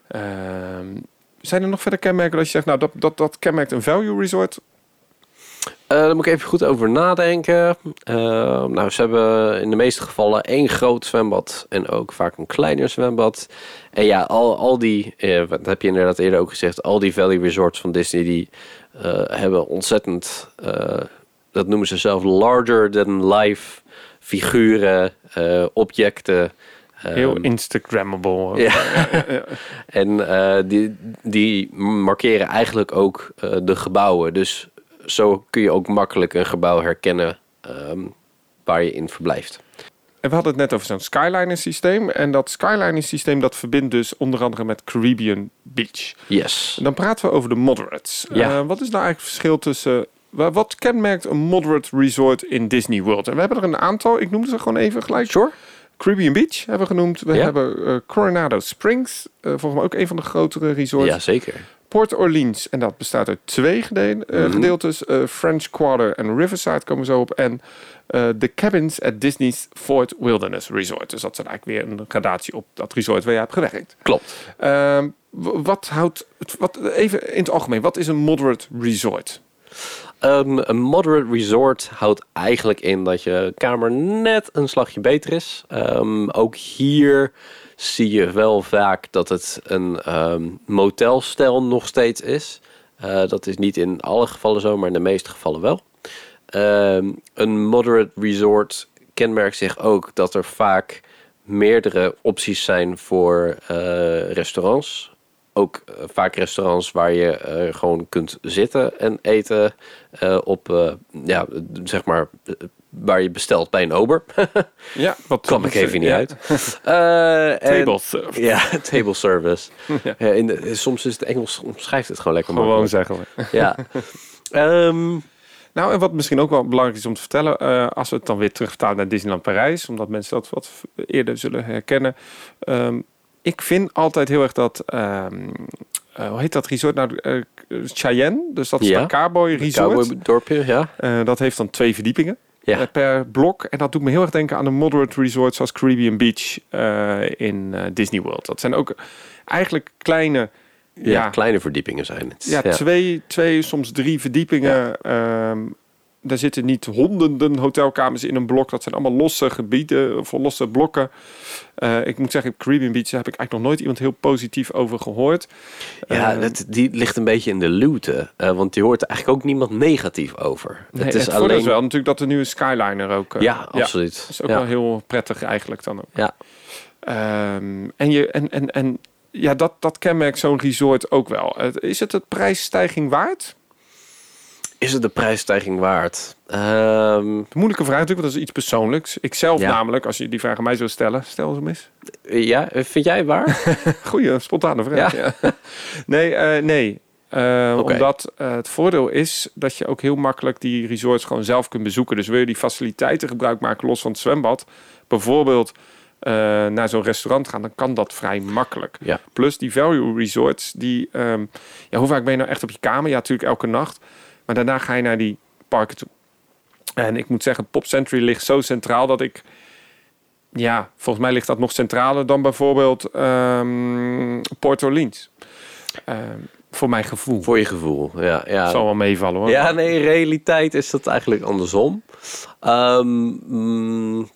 Ehm, zijn er nog verder kenmerken dat je zegt, nou dat, dat, dat kenmerkt een value resort? Eh, daar moet ik even goed over nadenken. Eh, nou, ze hebben in de meeste gevallen één groot zwembad en ook vaak een kleiner zwembad. En ja, al, al die, eh, wat heb je inderdaad eerder ook gezegd, al die Valley Resorts van Disney, die hebben ontzettend, dat noemen ze zelf larger than life figuren, objecten. Heel Ehm, Instagrammable. ja. En die, die markeren eigenlijk ook de gebouwen. Dus zo kun je ook makkelijk een gebouw herkennen ehm, waar je in verblijft. En we hadden het net over zo'n Skyliner systeem. En dat Skyliner systeem dat verbindt dus onder andere met Caribbean Beach. Yes. En dan praten we over de moderates. Ja. Eh, wat is nou eigenlijk het verschil tussen... wa- Wat kenmerkt een moderate resort in Disney World? En we hebben er een aantal. Ik noemde ze gewoon even gelijk. Sure. Caribbean Beach hebben we genoemd. We Ja. hebben eh, Coronado Springs. eh, volgens mij ook een van de grotere resorts. Ja, zeker. Port Orleans. En dat bestaat uit twee gedeel- eh, Mhm. gedeeltes. Eh, French Quarter en Riverside komen zo op. En eh, de cabins at Disney's Fort Wilderness Resort. Dus dat zijn eigenlijk weer een gradatie op dat resort waar je hebt gewerkt. Klopt. Ehm, wat houdt... het- Wat, even in het algemeen. Wat is een moderate resort? Een, een moderate resort houdt eigenlijk in dat je kamer net een slagje beter is. Ehm, ook hier zie je wel vaak dat het een ehm, motelstijl nog steeds is. Eh, dat is niet in alle gevallen zo, maar in de meeste gevallen wel. Ehm, een moderate resort kenmerkt zich ook dat er vaak meerdere opties zijn voor eh, restaurants. Ook eh, vaak restaurants waar je gewoon kunt zitten en eten op, ja, zeg maar, waar je bestelt bij een ober. Ja, wat Kwam ik even niet Ja. uit. Eh, en- Table surf. Ja, table service. Ja. Ja, in de, soms is het Engels, omschrijft het gewoon lekker Gewoon zeggen we. Ja. Ehm, Nou, en wat misschien ook wel belangrijk is om te vertellen, eh, als we het dan weer terugvertalen naar Disneyland Parijs, omdat mensen dat wat eerder zullen herkennen. Ehm, ik vind altijd heel erg dat, ehm, eh, hoe heet dat resort nou? Eh, Cheyenne, dus dat is Ja. een Cowboy Resort. Cowboy-dorpje, ja. Eh, dat heeft dan twee verdiepingen Ja. eh, per blok. En dat doet me heel erg denken aan een moderate resort zoals Caribbean Beach eh, in eh, Disney World. Dat zijn ook eigenlijk kleine, Ja, ja, kleine verdiepingen zijn het. ja, Twee, twee, soms drie verdiepingen. Ehm, daar zitten niet honderden hotelkamers in een blok. Dat zijn allemaal losse gebieden of losse blokken. Eh, ik moet zeggen, op Caribbean Beach heb ik eigenlijk nog nooit iemand heel positief over gehoord. Ja, Ehm, dat, die ligt een beetje in de luwte. eh, want je hoort er eigenlijk ook niemand negatief over. nee, het is alleen... is wel natuurlijk dat de nieuwe Skyliner ook... eh, ja, absoluut. Dat is ook ja. wel heel prettig eigenlijk dan ook. Ja. Ehm, en, je, en, en, en ja, dat, dat kenmerkt zo'n resort ook wel. Is het het prijsstijging waard? Is het de prijsstijging waard? Ehm, De moeilijke vraag natuurlijk, want dat is iets persoonlijks. Ik zelf Ja. namelijk, als je die vraag aan mij zou stellen, stel ze mis. ja, vind jij waar? Goeie, spontane vraag. Ja. Nee, eh, nee. Eh, Oké. Omdat eh, het voordeel is dat je ook heel makkelijk die resorts gewoon zelf kunt bezoeken. Dus wil je die faciliteiten gebruik maken los van het zwembad, bijvoorbeeld eh, naar zo'n restaurant gaan, dan kan dat vrij makkelijk. Ja. Plus die value resorts, die, ehm, ja, hoe vaak ben je nou echt op je kamer? Ja, natuurlijk elke nacht. Maar daarna ga je naar die parken toe. En ik moet zeggen, Pop Century ligt zo centraal dat ik... Ja, volgens mij ligt dat nog centraler dan bijvoorbeeld ehm Port Orleans. Ehm, voor mijn gevoel. Voor je gevoel, ja. ja. Zal wel meevallen hoor. Ja, nee, in realiteit is dat eigenlijk andersom. Ehm, mm,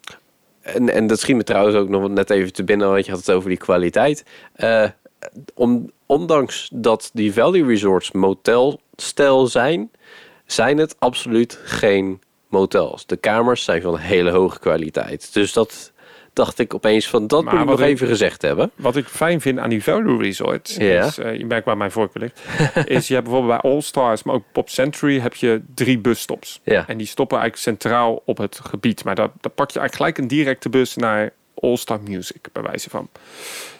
en, en dat schiet me trouwens ook nog net even te binnen, want je had het over die kwaliteit. Eh, om, ondanks dat die Valley Resorts motelstijl zijn, zijn het absoluut geen motels. De kamers zijn van hele hoge kwaliteit. Dus dat dacht ik opeens van, dat Maar moet ik nog ik- even gezegd hebben. Wat ik fijn vind aan die value resorts, Ja. is, eh, je merkt waar mijn voorkeur ligt, is je hebt bijvoorbeeld bij All Stars, maar ook Pop Century heb je drie busstops. Ja. En die stoppen eigenlijk centraal op het gebied. Maar daar, daar pak je eigenlijk gelijk een directe bus naar All Star Music, bij wijze van.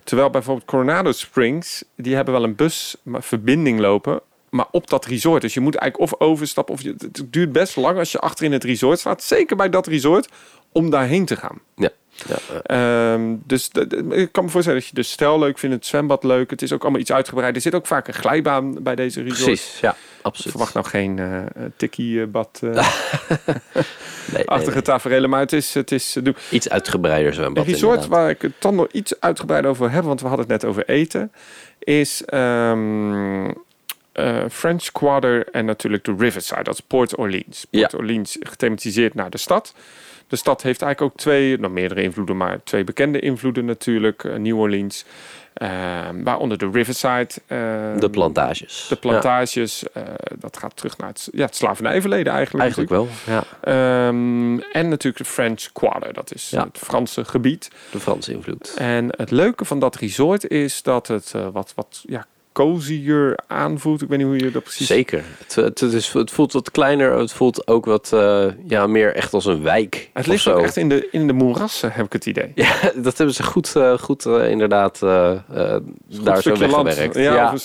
Terwijl bijvoorbeeld Coronado Springs, die hebben wel een busverbinding lopen, maar op dat resort. Dus je moet eigenlijk of overstappen, of je, het duurt best lang als je achter in het resort staat. Zeker bij dat resort, om daarheen te gaan. Ja. ja. Ehm, dus ik kan me voorstellen dat je de stel leuk vindt, het zwembad leuk. Het is ook allemaal iets uitgebreid. Er zit ook vaak een glijbaan bij deze resort. Precies, ja, Ik absoluut. verwacht nou geen eh tikkie-bad uh, Nee, nee, achtige nee. tafereelen, maar het is, het is eh, doe- Iets uitgebreider Een zwembad resort inderdaad. waar ik het dan nog iets uitgebreid over heb, want we hadden het net over eten, is ehm, eh, French Quarter en natuurlijk de Riverside. Dat is Port Orleans. Port Orleans gethematiseerd naar de stad. De stad heeft eigenlijk ook twee, nog meerdere invloeden, maar twee bekende invloeden natuurlijk. Eh, New Orleans, ehm, waaronder de Riverside. De plantages. De plantages, dat gaat terug naar het, ja, het slavernijverleden Ja, eigenlijk. eigenlijk wel, ja. Ehm, en natuurlijk de French Quarter, dat is Ja. het Franse gebied. De Franse invloed. En het leuke van dat resort is dat het wat, wat ja, cozier aanvoelt. Ik weet niet hoe je dat precies... Zeker. Het, het, het is, het voelt wat kleiner. Het voelt ook wat eh, ja, meer echt als een wijk. Het ligt ook echt in de, in de moerassen, heb ik het idee. Ja, dat hebben ze goed, eh, goed eh, inderdaad Goed daar zo weggewerkt. Ja, Ja, een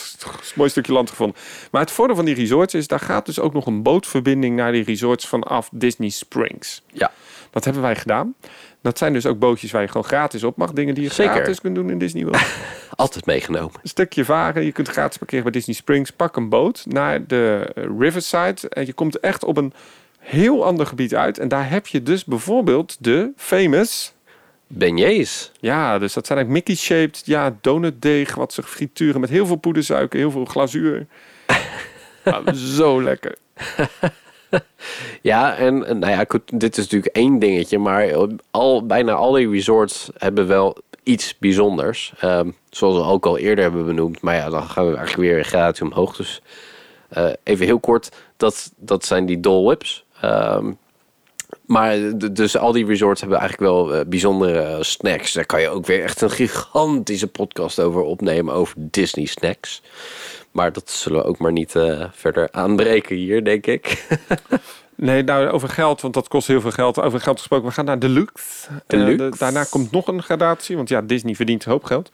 mooi stukje land gevonden. Maar het voordeel van die resorts is, daar gaat dus ook nog een bootverbinding naar die resorts vanaf Disney Springs. Ja. Dat hebben wij gedaan. Dat zijn dus ook bootjes waar je gewoon gratis op mag. Dingen die je Zeker. gratis kunt doen in Disney World. altijd meegenomen. een stukje varen. Je kunt gratis parkeren bij Disney Springs. Pak een boot naar de Riverside. En je komt echt op een heel ander gebied uit. En daar heb je dus bijvoorbeeld de famous... Beignets. Ja, dus dat zijn eigenlijk Mickey-shaped ja, donutdeeg. Wat ze frituren met heel veel poedersuiker, heel veel glazuur. Ja, zo lekker. Ja, en nou ja, goed, dit is natuurlijk één dingetje, maar al, bijna al die resorts hebben wel iets bijzonders. Ehm, zoals we ook al eerder hebben benoemd. Maar ja, dan gaan we eigenlijk weer gratis omhoog. Dus eh, even heel kort, dat, dat zijn die Dole Whips. Ehm, maar dus al die resorts hebben eigenlijk wel eh, bijzondere snacks. Daar kan je ook weer echt een gigantische podcast over opnemen over Disney snacks. Maar dat zullen we ook maar niet eh, verder aanbreken hier, denk ik. Nee, nou over geld, want dat kost heel veel geld. Over geld gesproken, we gaan naar Deluxe. Eh, Deluxe. de- daarna komt nog een gradatie, want ja, Disney verdient een hoop geld.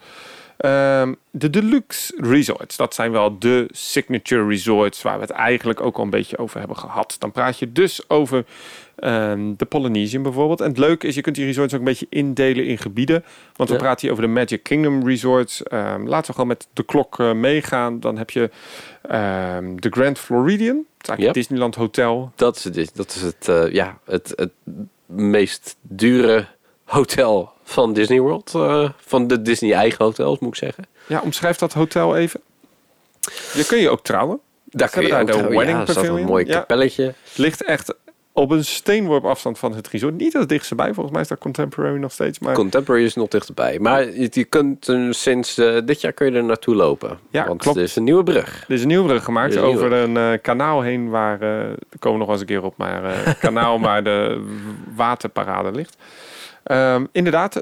Ehm, de Deluxe Resorts, dat zijn wel de signature resorts waar we het eigenlijk ook al een beetje over hebben gehad. Dan praat je dus over ehm, de Polynesian bijvoorbeeld. En het leuke is, je kunt die resorts ook een beetje indelen in gebieden. Want we Ja. praten hier over de Magic Kingdom Resorts. Ehm, laten we gewoon met de klok eh, meegaan. Dan heb je ehm, de Grand Floridian. Het is eigenlijk het Disneyland Hotel. Dat is het, dat is het, eh, ja, het, het meest dure hotel van Disney World. eh, van de Disney eigen hotels, moet ik zeggen. Ja, omschrijf dat hotel even. Je kun je ook trouwen. Daar kun je ook daar de trouwen. Wedding ja, een mooi Ja. kapelletje. Ligt echt op een steenworp afstand van het resort. Niet het dichtste bij. Volgens mij is dat Contemporary nog steeds. Maar Contemporary is nog dichterbij. Maar je, je kunt sinds eh, dit jaar kun je er naartoe lopen. Ja, want klopt. er is een nieuwe brug. er is een nieuwe brug gemaakt Er een over een eh, kanaal heen waar... daar komen we nog eens een keer op. Maar kanaal waar de waterparade ligt. Ehm, inderdaad,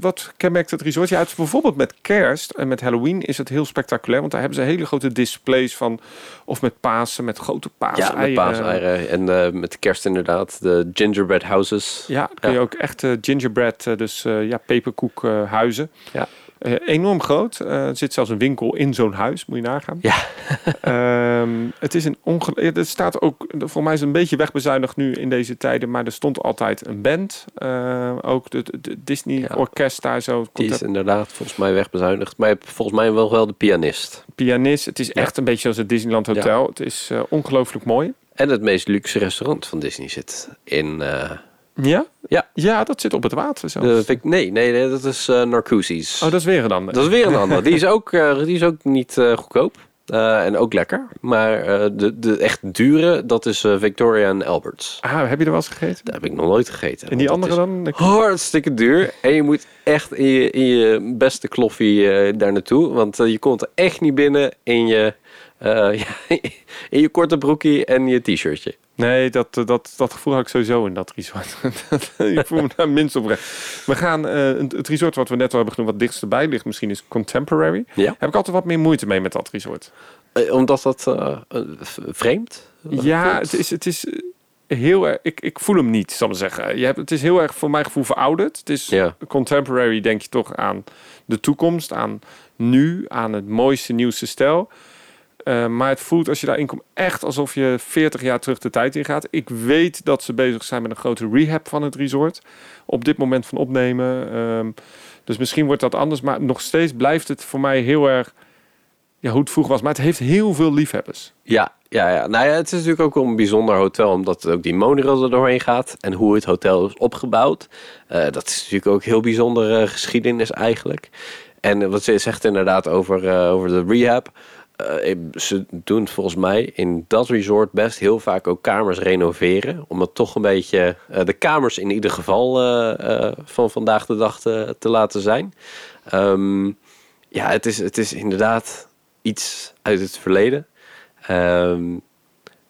wat kenmerkt het resort? Ja, het is bijvoorbeeld met kerst en met Halloween is het heel spectaculair. Want daar hebben ze hele grote displays van. Of met Pasen, met grote paas. Ja, met paaseieren. En eh, met kerst inderdaad. De gingerbread houses. Ja, kun je Ja. ook echt eh, gingerbread, eh, dus eh, ja, peperkoekhuizen. Ja. Eh, enorm groot. Eh, er zit zelfs een winkel in zo'n huis, moet je nagaan. Ja. Ehm, het is een onge... Het staat ook, voor mij is het een beetje wegbezuinigd nu in deze tijden, maar er stond altijd een band. Eh, ook de, de- de Disney Ja. Orkest daar zo. Die is inderdaad volgens mij wegbezuinigd. Maar je hebt volgens mij wel wel de pianist. pianist. Het is Ja. echt een beetje als het Disneyland Hotel. Het is ongelooflijk mooi. En het meest luxe restaurant van Disney zit in... Ja? Ja. Ja, dat zit op het water zelfs. Vic- nee, nee, nee, dat is Narcoosse's. Oh, dat is weer een ander. Dat is weer een ander. Die is ook, eh, die is ook niet eh, goedkoop. En ook lekker. Maar de, de echt dure, dat is Victoria en Alberts. Ah, heb je er wel eens gegeten? Daar heb ik nog nooit gegeten. En die dat andere dan? Hartstikke duur. En je moet echt in je, in je beste kloffie daar naartoe. Want je komt er echt niet binnen in je, ja, in je korte broekie en je t-shirtje. Nee, dat, eh, dat, dat gevoel had ik sowieso in dat resort. ik voel me daar minst oprecht. We gaan, eh, het resort wat we net al hebben genoemd, wat dichtst erbij ligt, misschien is Contemporary. Ja. Heb ik altijd wat meer moeite mee met dat resort. Eh, omdat dat eh, eh, v- vreemd Ja, voelt. het is, het is eh, heel erg, ik, ik voel hem niet, zal ik zeggen. Je hebt, het is heel erg voor mijn gevoel verouderd. Het is Ja. Contemporary, denk je toch aan de toekomst, aan nu, aan het mooiste, nieuwste stijl. Eh, maar het voelt als je daarin komt echt alsof je 40 jaar terug de tijd in gaat. Ik weet dat ze bezig zijn met een grote rehab van het resort. Op dit moment van opnemen. Ehm, dus misschien wordt dat anders. Maar nog steeds blijft het voor mij heel erg ja, hoe het vroeger was. Maar het heeft heel veel liefhebbers. Ja, ja, ja. Nou ja, het is natuurlijk ook een bijzonder hotel, omdat ook die monorail er doorheen gaat. En hoe het hotel is opgebouwd. Eh, dat is natuurlijk ook heel bijzondere geschiedenis eigenlijk. En wat ze zegt inderdaad over, over de rehab. Uh, ze doen volgens mij in dat resort best heel vaak ook kamers renoveren. Om het toch een beetje de kamers in ieder geval van vandaag de dag te, te laten zijn. Um, ja, het is, het is inderdaad iets uit het verleden. Um,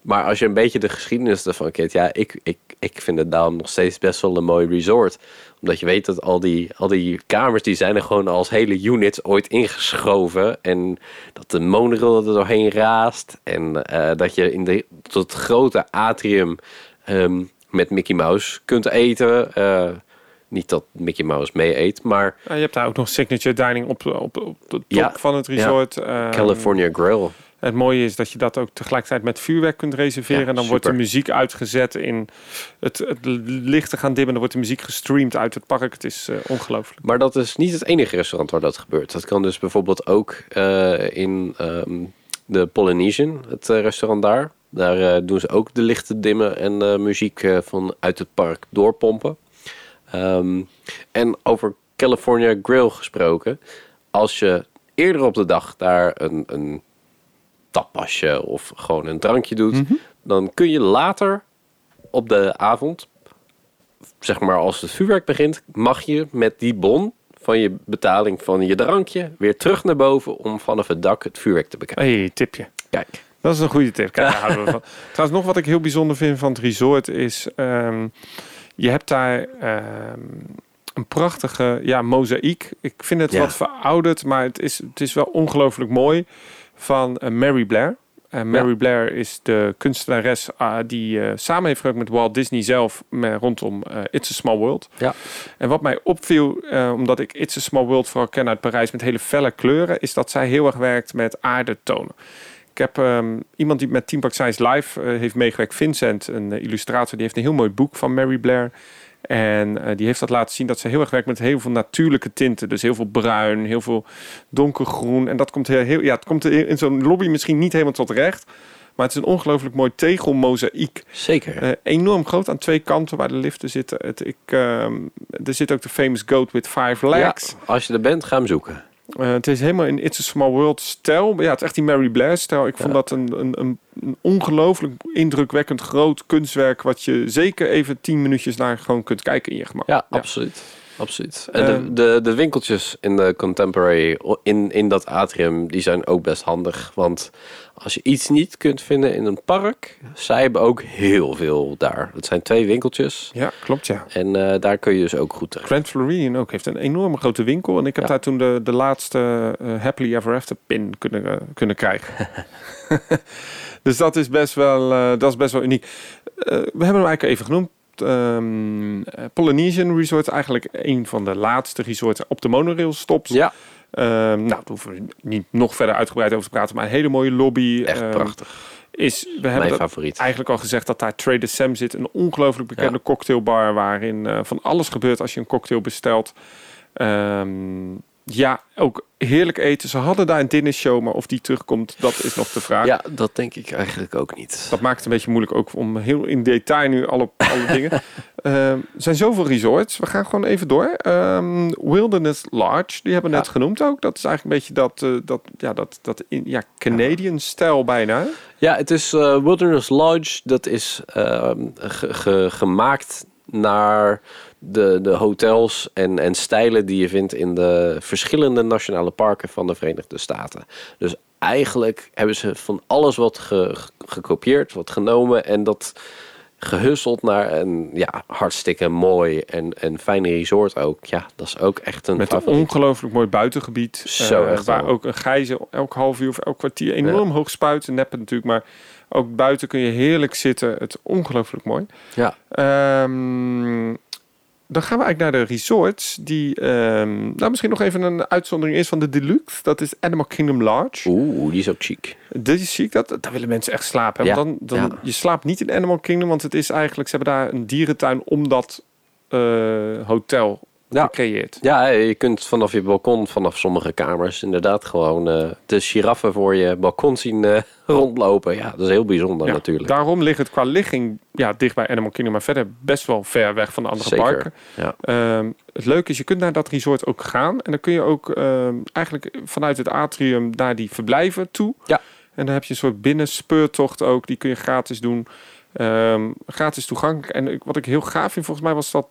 maar als je een beetje de geschiedenis ervan kent, ja, ik, ik, ik vind het daarom nog steeds best wel een mooi resort. Omdat je weet dat al die, al die kamers, die zijn er gewoon als hele units ooit ingeschoven. En dat de monorail er doorheen raast. En uh, dat je in de, tot grote atrium um, met Mickey Mouse kunt eten. Uh, niet dat Mickey Mouse mee eet, maar... Ja, je hebt daar ook nog signature dining op, op, op de top ja, van het resort. Ja. California Grill. Het mooie is dat je dat ook tegelijkertijd met vuurwerk kunt reserveren. en dan wordt de muziek uitgezet in het, het lichten gaan dimmen. Dan wordt de muziek gestreamd uit het park. Het is uh, ongelooflijk. Maar dat is niet het enige restaurant waar dat gebeurt. Dat kan dus bijvoorbeeld ook uh, in um, de Polynesian, het uh, restaurant daar. Daar doen ze ook de lichten dimmen en muziek van uit het park doorpompen. Um, en over California Grill gesproken. Als je eerder op de dag daar een, een tappasje of gewoon een drankje doet, mm -hmm. dan kun je later op de avond, zeg maar als het vuurwerk begint, mag je met die bon van je betaling van je drankje weer terug naar boven om vanaf het dak het vuurwerk te bekijken. hey, tipje. Kijk. Dat is een goede tip. Kijk, daar houden we van. Trouwens, nog wat ik heel bijzonder vind van het resort is... Um, je hebt daar um, een prachtige ja, mozaïek. Ik vind het ja. wat verouderd, maar het is, het is wel ongelooflijk mooi van uh, Mary Blair. Uh, Mary ja. Blair is de kunstenares uh, die uh, samen heeft gewerkt met Walt Disney zelf met, rondom It's a Small World. Ja. En wat mij opviel, omdat ik It's a Small World vooral ken uit Parijs met hele felle kleuren, is dat zij heel erg werkt met aardetonen. Ik heb um, iemand die met Team Park Science Live heeft meegewerkt, Vincent, een illustrator, die heeft een heel mooi boek van Mary Blair. En uh, die heeft dat laten zien dat ze heel erg werkt met heel veel natuurlijke tinten. Dus heel veel bruin, heel veel donkergroen. En dat komt heel, heel ja, het komt in zo'n lobby misschien niet helemaal tot recht. Maar het is een ongelooflijk mooi tegelmozaïek. Zeker. Uh, enorm groot aan twee kanten waar de liften zitten. Het, ik, uh, er zit ook de famous goat with five legs. Ja, als je er bent, ga hem zoeken. Uh, het is helemaal in It's a Small World stijl. Ja, het is echt die Mary Blair stijl. Ik ja. vond dat een, een, een, een, ongelooflijk indrukwekkend groot kunstwerk... wat je zeker even tien minuutjes naar gewoon kunt kijken in je gemak. Ja, ja. absoluut. Absoluut. En de, um, de, de winkeltjes in de Contemporary, in, in dat atrium, die zijn ook best handig. Want als je iets niet kunt vinden in een park, zij hebben ook heel veel daar. Het zijn twee winkeltjes. Ja, klopt ja. En uh, daar kun je dus ook goed terecht. Grand Floridian ook heeft een enorme grote winkel. En ik heb ja. daar toen de, de laatste uh, Happily Ever After pin kunnen, uh, kunnen krijgen. dus dat is best wel, dat is best wel uniek. we hebben hem eigenlijk even genoemd. Um, Polynesian Resort eigenlijk een van de laatste resorts op de monorail stops. Ja. Um, nou, daar hoeven we niet nog verder uitgebreid over te praten, maar een hele mooie lobby. Echt um, prachtig. Is, we hebben Mijn favoriet. eigenlijk al gezegd dat daar Trader Sam zit. Een ongelooflijk bekende ja. cocktailbar waarin uh, van alles gebeurt als je een cocktail bestelt. Um, ja, ook heerlijk eten. Ze hadden daar een dinnershow, maar of die terugkomt, dat is nog de vraag. Ja, dat denk ik eigenlijk ook niet. Dat maakt het een beetje moeilijk ook om heel in detail nu alle, alle dingen. Uh, er zijn zoveel resorts. We gaan gewoon even door. Um, Wilderness Lodge, die hebben we net genoemd ook. Dat is eigenlijk een beetje dat, uh, dat, ja, dat, dat in, ja, Canadian stijl bijna. Ja, het is uh, Wilderness Lodge. Dat is ge, ge, gemaakt naar de, de hotels en, en stijlen die je vindt in de verschillende nationale parken van de Verenigde Staten. Dus eigenlijk hebben ze van alles wat ge, gekopieerd, wat genomen en dat gehusteld naar een ja, hartstikke mooi en, en fijn resort ook. Ja, dat is ook echt een Met een ongelooflijk mooi buitengebied. Zo uh, waar ook een gijzer elk half uur of elk kwartier enorm ja. hoog spuiten. Neppen natuurlijk, maar ook buiten kun je heerlijk zitten. Het ongelooflijk mooi. Ja. Um, dan gaan we eigenlijk naar de resorts. Die, ehm, nou, misschien nog even een uitzondering is van de Deluxe. Dat is Animal Kingdom Lodge. Oeh, die is ook chic. Dit is chic. Dat, daar willen mensen echt slapen. Ja, Want dan, dan, ja. Je slaapt niet in Animal Kingdom. Want het is eigenlijk... Ze hebben daar een dierentuin om dat eh, hotel Ja. gecreëerd. Ja, je kunt vanaf je balkon, vanaf sommige kamers, inderdaad gewoon eh, de giraffen voor je balkon zien eh, rondlopen. Ja, dat is heel bijzonder Ja, natuurlijk. Daarom ligt het qua ligging ja, dicht bij Animal Kingdom. Maar verder best wel ver weg van de andere Zeker. parken. Ja. Ehm, het leuke is, je kunt naar dat resort ook gaan. En dan kun je ook ehm, eigenlijk vanuit het atrium naar die verblijven toe. Ja. En dan heb je een soort binnenspeurtocht ook. Die kun je gratis doen. Ehm, gratis toegankelijk. En wat ik heel gaaf vind, volgens mij was dat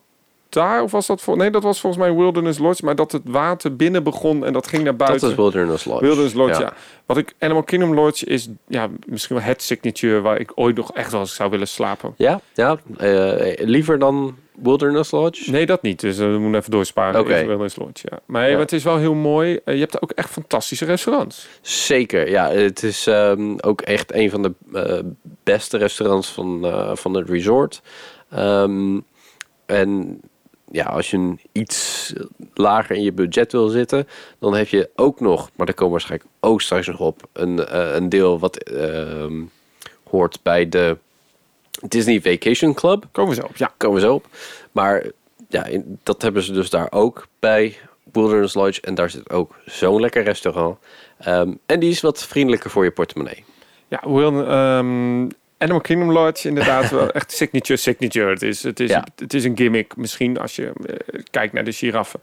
daar. Of was dat voor... Nee, dat was volgens mij Wilderness Lodge. Maar dat het water binnen begon en dat ging naar buiten. Dat is Wilderness Lodge. Wilderness Lodge, ja. Wat ik Animal Kingdom Lodge is ja, misschien wel het signature waar ik ooit nog echt wel eens zou willen slapen. Ja, ja. eh, liever dan Wilderness Lodge? Nee, dat niet. Dus eh, we moeten even doorsparen. Oké. Wilderness Lodge, ja. Maar, Ja. maar het is wel heel mooi. Eh, je hebt ook echt fantastische restaurants. Zeker, ja. Het is ehm, ook echt een van de eh, beste restaurants van, eh, van het resort. Ehm, en ja, als je een iets lager in je budget wil zitten, dan heb je ook nog, maar daar komen we waarschijnlijk ook straks nog op, een, eh, een deel wat ehm, hoort bij de Disney Vacation Club. Komen we zo op. Ja. Komen we zo op. Maar ja, in- dat hebben ze dus daar ook bij Wilderness Lodge. En daar zit ook zo'n lekker restaurant. Ehm, en die is wat vriendelijker voor je portemonnee. Ja, Wil, ehm, Animal Kingdom Lodge inderdaad wel echt signature signature. Het is, het is, Ja. het is een gimmick misschien als je eh, kijkt naar de giraffen.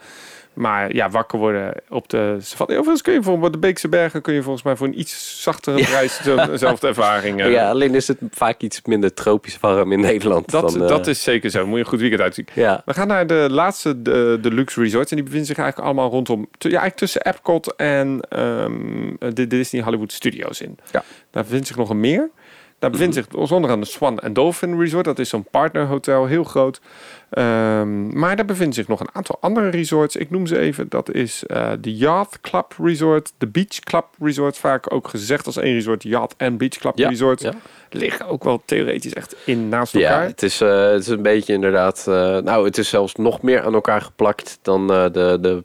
Maar ja, wakker worden op de safari. Overigens kun je voor de Beekse Bergen kun je volgens mij voor een iets zachtere prijs zo- dezelfde ervaring. eh, Ja, alleen is het vaak iets minder tropisch warm in Nederland. dat, dan, eh, dat is zeker zo. Moet je een goed weekend uitzien. Ja, We gaan naar de laatste de, luxe resorts. En die bevinden zich eigenlijk allemaal rondom... Ja, eigenlijk tussen Epcot en ehm, de Disney Hollywood Studios in. Ja. Daar bevindt zich nog een meer. Daar bevindt zich onder andere de Swan and Dolphin Resort. Dat is zo'n partnerhotel, heel groot. Ehm, maar daar bevinden zich nog een aantal andere resorts. Ik noem ze even. Dat is eh, de Yacht Club Resort, de Beach Club Resort. Vaak ook gezegd als één resort. Yacht en Beach Club Ja, Resort. ja. Liggen ook wel theoretisch echt in naast ja elkaar. het, is, eh, het is een beetje inderdaad... eh, nou, het is zelfs nog meer aan elkaar geplakt dan de, de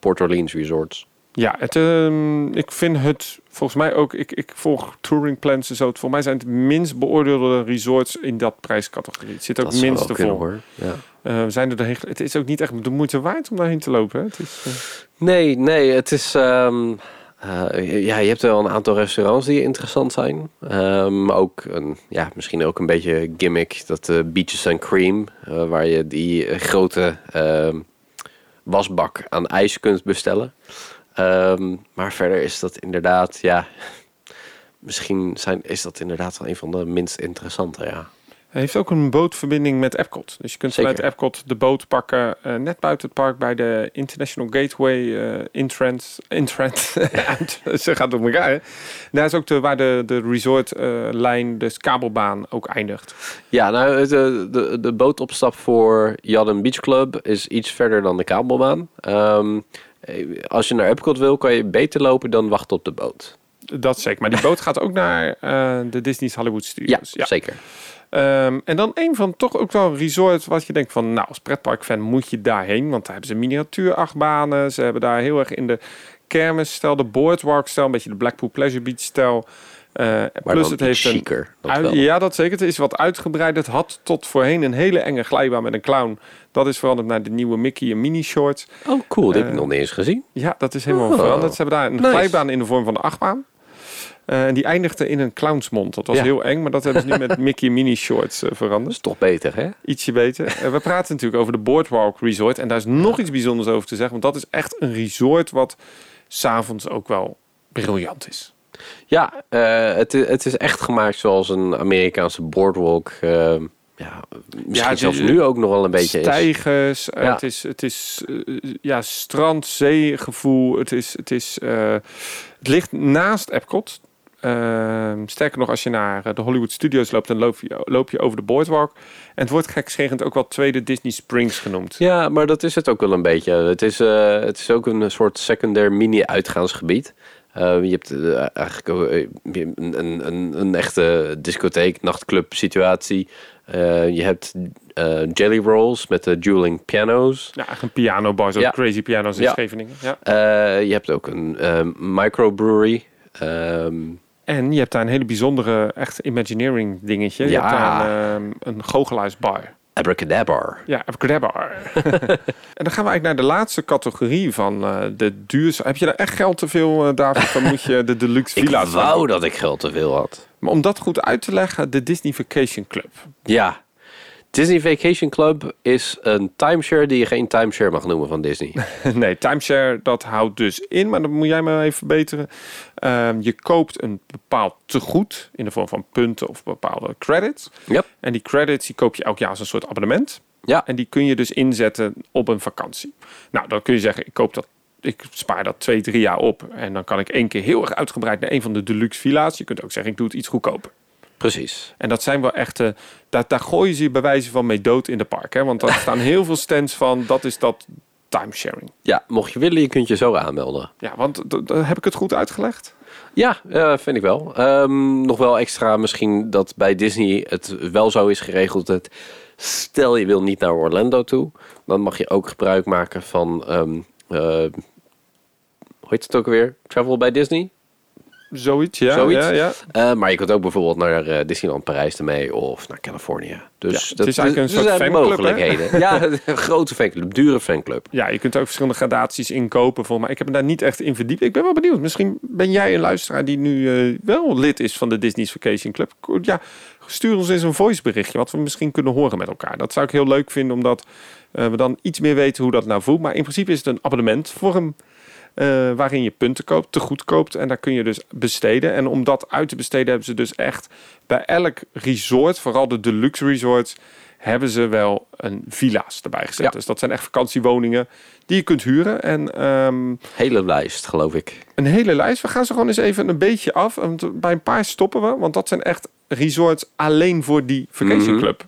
Port Orleans resorts. Ja, het, ehm, ik vind het volgens mij ook. Ik, ik volg touring plans en zo. Voor mij zijn het minst beoordeelde resorts in dat prijscategorie. Het zit ook Dat minst vol. kunnen, hoor. Ja. Eh, zijn er het is ook niet echt de moeite waard om daarheen te lopen. Hè? Het is, eh, Nee, nee, het is. ehm, eh, ja, je hebt wel een aantal restaurants die interessant zijn. Ehm, ook een, ja, misschien ook een beetje gimmick. Dat Beaches and Cream, waar je die grote wasbak aan ijs kunt bestellen. Ehm, maar verder is dat inderdaad, ja. Misschien zijn, is dat inderdaad wel een van de minst interessante, ja. hij heeft ook een bootverbinding met Epcot. Dus je kunt Zeker. vanuit Epcot de boot pakken. eh, net buiten het park bij de International Gateway eh Intrant. Intrant. Ze gaat door elkaar. Hè? Daar is ook de, waar de, de resortlijn, dus kabelbaan, ook eindigt. Ja, nou, de, de, de bootopstap voor Yadden Beach Club is iets verder dan de kabelbaan. Ehm, eh, als je naar Epcot wil, kan je beter lopen dan wachten op de boot. Dat zeker. Maar die boot gaat ook naar eh, de Disney's Hollywood Ja, Studios. zeker. Ehm, en dan een van toch ook wel resorts wat je denkt van, nou, als pretparkfan moet je daarheen. Want daar hebben ze miniatuurachtbanen. Ze hebben daar heel erg in de kermisstijl, de boardwalk-stijl, een beetje de Blackpool Pleasure Beach-stijl. Eh, plus het heeft een chiquer. Dat uit- ja, dat zeker. Het is wat uitgebreid. Het had tot voorheen een hele enge glijbaan met een clown. Dat is veranderd naar de nieuwe Mickey en Mini Shorts. Oh, cool. Dit heb ik Eh, nog niet eens gezien. Ja, dat is helemaal Oh, veranderd. Ze hebben daar een nice. glijbaan in de vorm van de achtbaan. Eh, en die eindigde in een clownsmond. Dat was Ja. heel eng, maar dat hebben ze nu met Mickey Mini Shorts eh, Dat veranderd. is toch beter, hè? Ietsje beter. We praten natuurlijk over de Boardwalk Resort. En daar is nog iets bijzonders over te zeggen. Want dat is echt een resort wat s'avonds ook wel briljant is. Ja, eh, het, het is echt gemaakt zoals een Amerikaanse boardwalk. ehm, ja, misschien zelfs nu ook nog wel een beetje is. Stijgers. eh, Ja. Het is, het is eh, ja, strand, zee gevoel. Het, is, het, is, eh, het ligt naast Epcot. Ehm, sterker nog, als je naar eh, de Hollywood Studios loopt, dan loop je, loop je over de boardwalk. En het wordt gekscherend ook wel tweede Disney Springs genoemd. Ja, maar dat is het ook wel een beetje. Het is, eh, het is ook een soort secundair mini-uitgaansgebied. Eh, je hebt eh, eigenlijk eh, een, een, een, echte discotheek, nachtclub situatie. Je hebt Jelly Rolls met de dueling piano's. Ja, een pianobar, zo Ja. crazy piano's in Ja. Scheveningen. Ja. Je hebt ook een microbrewery. Ehm, En je hebt daar een hele bijzondere, echt Imagineering dingetje. Je Ja. hebt daar een, ehm, een goochelaarsbar. Abracadabra. Ja, Abracadabra. en dan gaan we eigenlijk naar de laatste categorie van eh, de duurzaam. Heb je daar echt geld te veel, eh, David? Dan moet je de deluxe Ik villa's gaan wou dat ik geld te veel had. Maar om dat goed uit te leggen, de Disney Vacation Club. Ja. Disney Vacation Club is een timeshare die je geen timeshare mag noemen van Disney. nee, timeshare, dat houdt dus in, maar dat moet jij me even verbeteren. Ehm, je koopt een bepaald tegoed in de vorm van punten of bepaalde credits. Yep. En die credits die koop je elk jaar als een soort abonnement. Ja. En die kun je dus inzetten op een vakantie. Nou, dan kun je zeggen, ik koop dat. Ik spaar dat twee, drie jaar op. En dan kan ik één keer heel erg uitgebreid naar een van de deluxe villa's. Je kunt ook zeggen, ik doe het iets goedkoper. Precies. En dat zijn wel echte... Daar, daar gooien ze je bij wijze van mee dood in de park. Hè? Want daar staan heel veel stands van, dat is dat timesharing. Ja, mocht je willen, je kunt je zo aanmelden. Ja, want heb ik het goed uitgelegd? Ja, eh, vind ik wel. Ehm, nog wel extra misschien dat bij Disney het wel zo is geregeld dat stel je wil niet naar Orlando toe, dan mag je ook gebruik maken van ehm eh, hoe heet het ook alweer? Travel bij Disney. Zoiets, ja. Zoiets. Ja, ja. Eh, maar je kunt ook bijvoorbeeld naar eh, Disneyland Parijs ermee of naar Californië. Dus Ja, het is eigenlijk een er soort zijn fanclub, hè? mogelijkheden. ja, een grote fanclub, dure fanclub. ja, je kunt ook verschillende gradaties inkopen. Voor mij. Ik heb me daar niet echt in verdiept. Ik ben wel benieuwd. Misschien ben jij een luisteraar die nu eh, wel lid is van de Disney's Vacation Club. Ja, stuur ons eens een voiceberichtje wat we misschien kunnen horen met elkaar. Dat zou ik heel leuk vinden, omdat we dan iets meer weten hoe dat nou voelt. Maar in principe is het een abonnementvorm eh, waarin je punten koopt, te goed koopt. En daar kun je dus besteden. En om dat uit te besteden hebben ze dus echt bij elk resort, vooral de deluxe resorts, hebben ze wel een villa's erbij gezet. Ja. Dus dat zijn echt vakantiewoningen die je kunt huren. En ehm, Hele lijst, geloof ik. een hele lijst. We gaan ze gewoon eens even een beetje af. Bij een paar stoppen we, want dat zijn echt resorts alleen voor die vacation Mhm. club.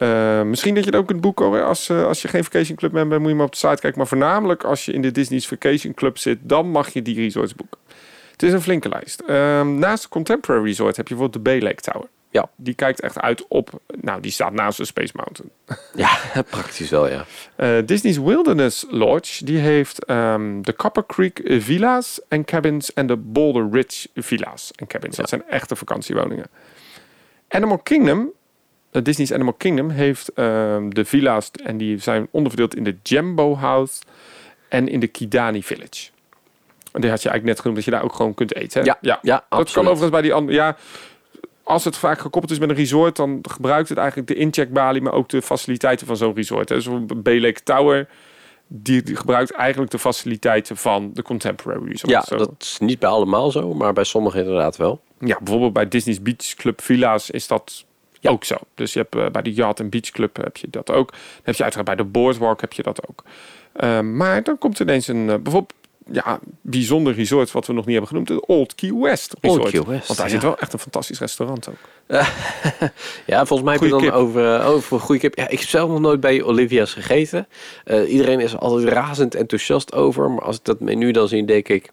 Eh, misschien dat je het ook kunt boeken hoor. Als, eh, als je geen vacation club member bent, moet je maar op de site kijken. Maar voornamelijk als je in de Disney's Vacation Club zit, dan mag je die resorts boeken. Het is een flinke lijst. Ehm, naast de Contemporary Resort heb je bijvoorbeeld de Bay Lake Tower. Ja. Die kijkt echt uit op, nou die staat naast de Space Mountain. Ja, praktisch wel, ja. Eh, Disney's Wilderness Lodge die heeft ehm, de Copper Creek Villa's en Cabins en de Boulder Ridge Villa's en Cabins. Dat zijn echte vakantiewoningen. Animal Kingdom, Disney's Animal Kingdom heeft ehm, de villa's en die zijn onderverdeeld in de Jambo House en in de Kidani Village. En die had je eigenlijk net genoemd dat je daar ook gewoon kunt eten. Hè? Ja, ja, dat kan overigens bij die andere. Ja, als het vaak gekoppeld is met een resort, dan gebruikt het eigenlijk de incheckbalie, maar ook de faciliteiten van zo'n resort. hè. Zo'n Lake Tower, die, die gebruikt eigenlijk de faciliteiten van de Contemporary Resort. Ja, Zo. dat is niet bij allemaal zo, maar bij sommigen inderdaad wel. ja, bijvoorbeeld bij Disney's Beach Club Villa's is dat Ja. ook zo. Dus je hebt eh, bij de Yacht en Beach Club heb je dat ook. Dan heb je uiteraard bij de Boardwalk heb je dat ook. Eh, maar dan komt ineens een eh, bijvoorbeeld ja, bijzonder resort wat we nog niet hebben genoemd, de Old Key West Resort. Old Key West, Want daar ja. zit wel echt een fantastisch restaurant ook. Ja, volgens mij heb je dan kip. over, eh, over goede kip. Ja, ik heb zelf nog nooit bij Olivia's gegeten. Iedereen is er altijd razend enthousiast over. Maar als ik dat menu dan zie, denk ik...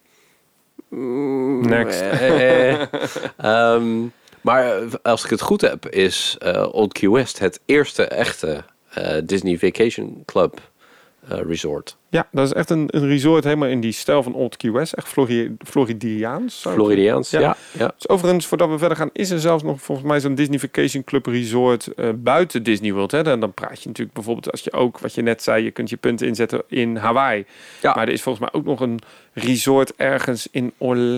mm, Next. eh, eh. Ehm, maar eh, als ik het goed heb, is eh, Old Key West het eerste echte eh, Disney Vacation Club resort. Ja, dat is echt een, een resort helemaal in die stijl van Old Key West. Echt Flori Floridiaans. Floridiaans, Ja. ja. ja. Dus overigens, voordat we verder gaan, is er zelfs nog volgens mij zo'n Disney Vacation Club resort buiten Disney World. Hè? Dan, dan praat je natuurlijk bijvoorbeeld als je ook, wat je net zei, je kunt je punten inzetten in Hawaii. Ja. Maar er is volgens mij ook nog een resort ergens in,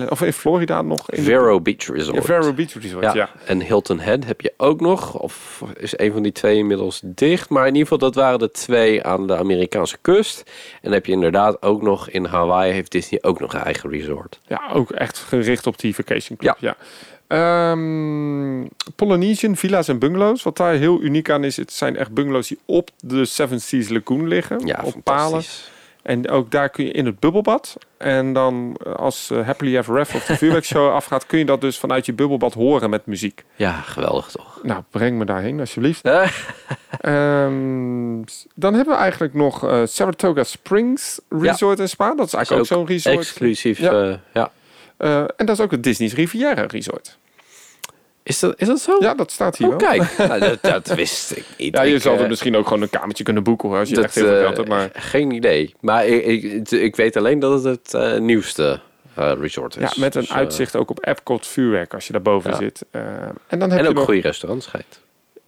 of in Florida nog. In de- Vero Beach Resort. Ja, Vero Beach Resort, ja. Ja. En Hilton Head heb je ook nog. Of is een van die twee inmiddels dicht. Maar in ieder geval, dat waren de twee aan de Amerikaanse kust. En dan heb je inderdaad ook nog in Hawaii heeft Disney ook nog een eigen resort. Ja, ook echt gericht op die vacation club. Ja. Ehm, Polynesian villa's en bungalows. Wat daar heel uniek aan is, het zijn echt bungalows die op de Seven Seas Lagoon liggen. Ja, op palen. En ook daar kun je in het bubbelbad. En dan eh, als eh, Happily Ever After of de vuurwerkshow afgaat, kun je dat dus vanuit je bubbelbad horen met muziek. Ja, geweldig toch? Nou, breng me daarheen alsjeblieft. Eh, Ehm, dan hebben we eigenlijk nog eh, Saratoga Springs Resort en Spa. Dat is eigenlijk ook, zo'n resort. Exclusief. Ja. Ja. ja. En dat is ook het Disney's Riviera Resort. Is dat, is dat zo? Ja, dat staat hier Oh, wel. kijk. Nou, dat, dat wist ik niet. Ja, je Ik, zou er eh, misschien ook gewoon een kamertje kunnen boeken hoor, als je dat, echt heel veel eh, geld hebt. Maar Geen idee. Maar ik, ik, ik weet alleen dat het het eh, nieuwste eh, resort is. ja, met een Dus, eh, uitzicht ook op Epcot vuurwerk als je daarboven Ja. zit. Eh, en dan heb En je ook nog... goede restaurants schijnt.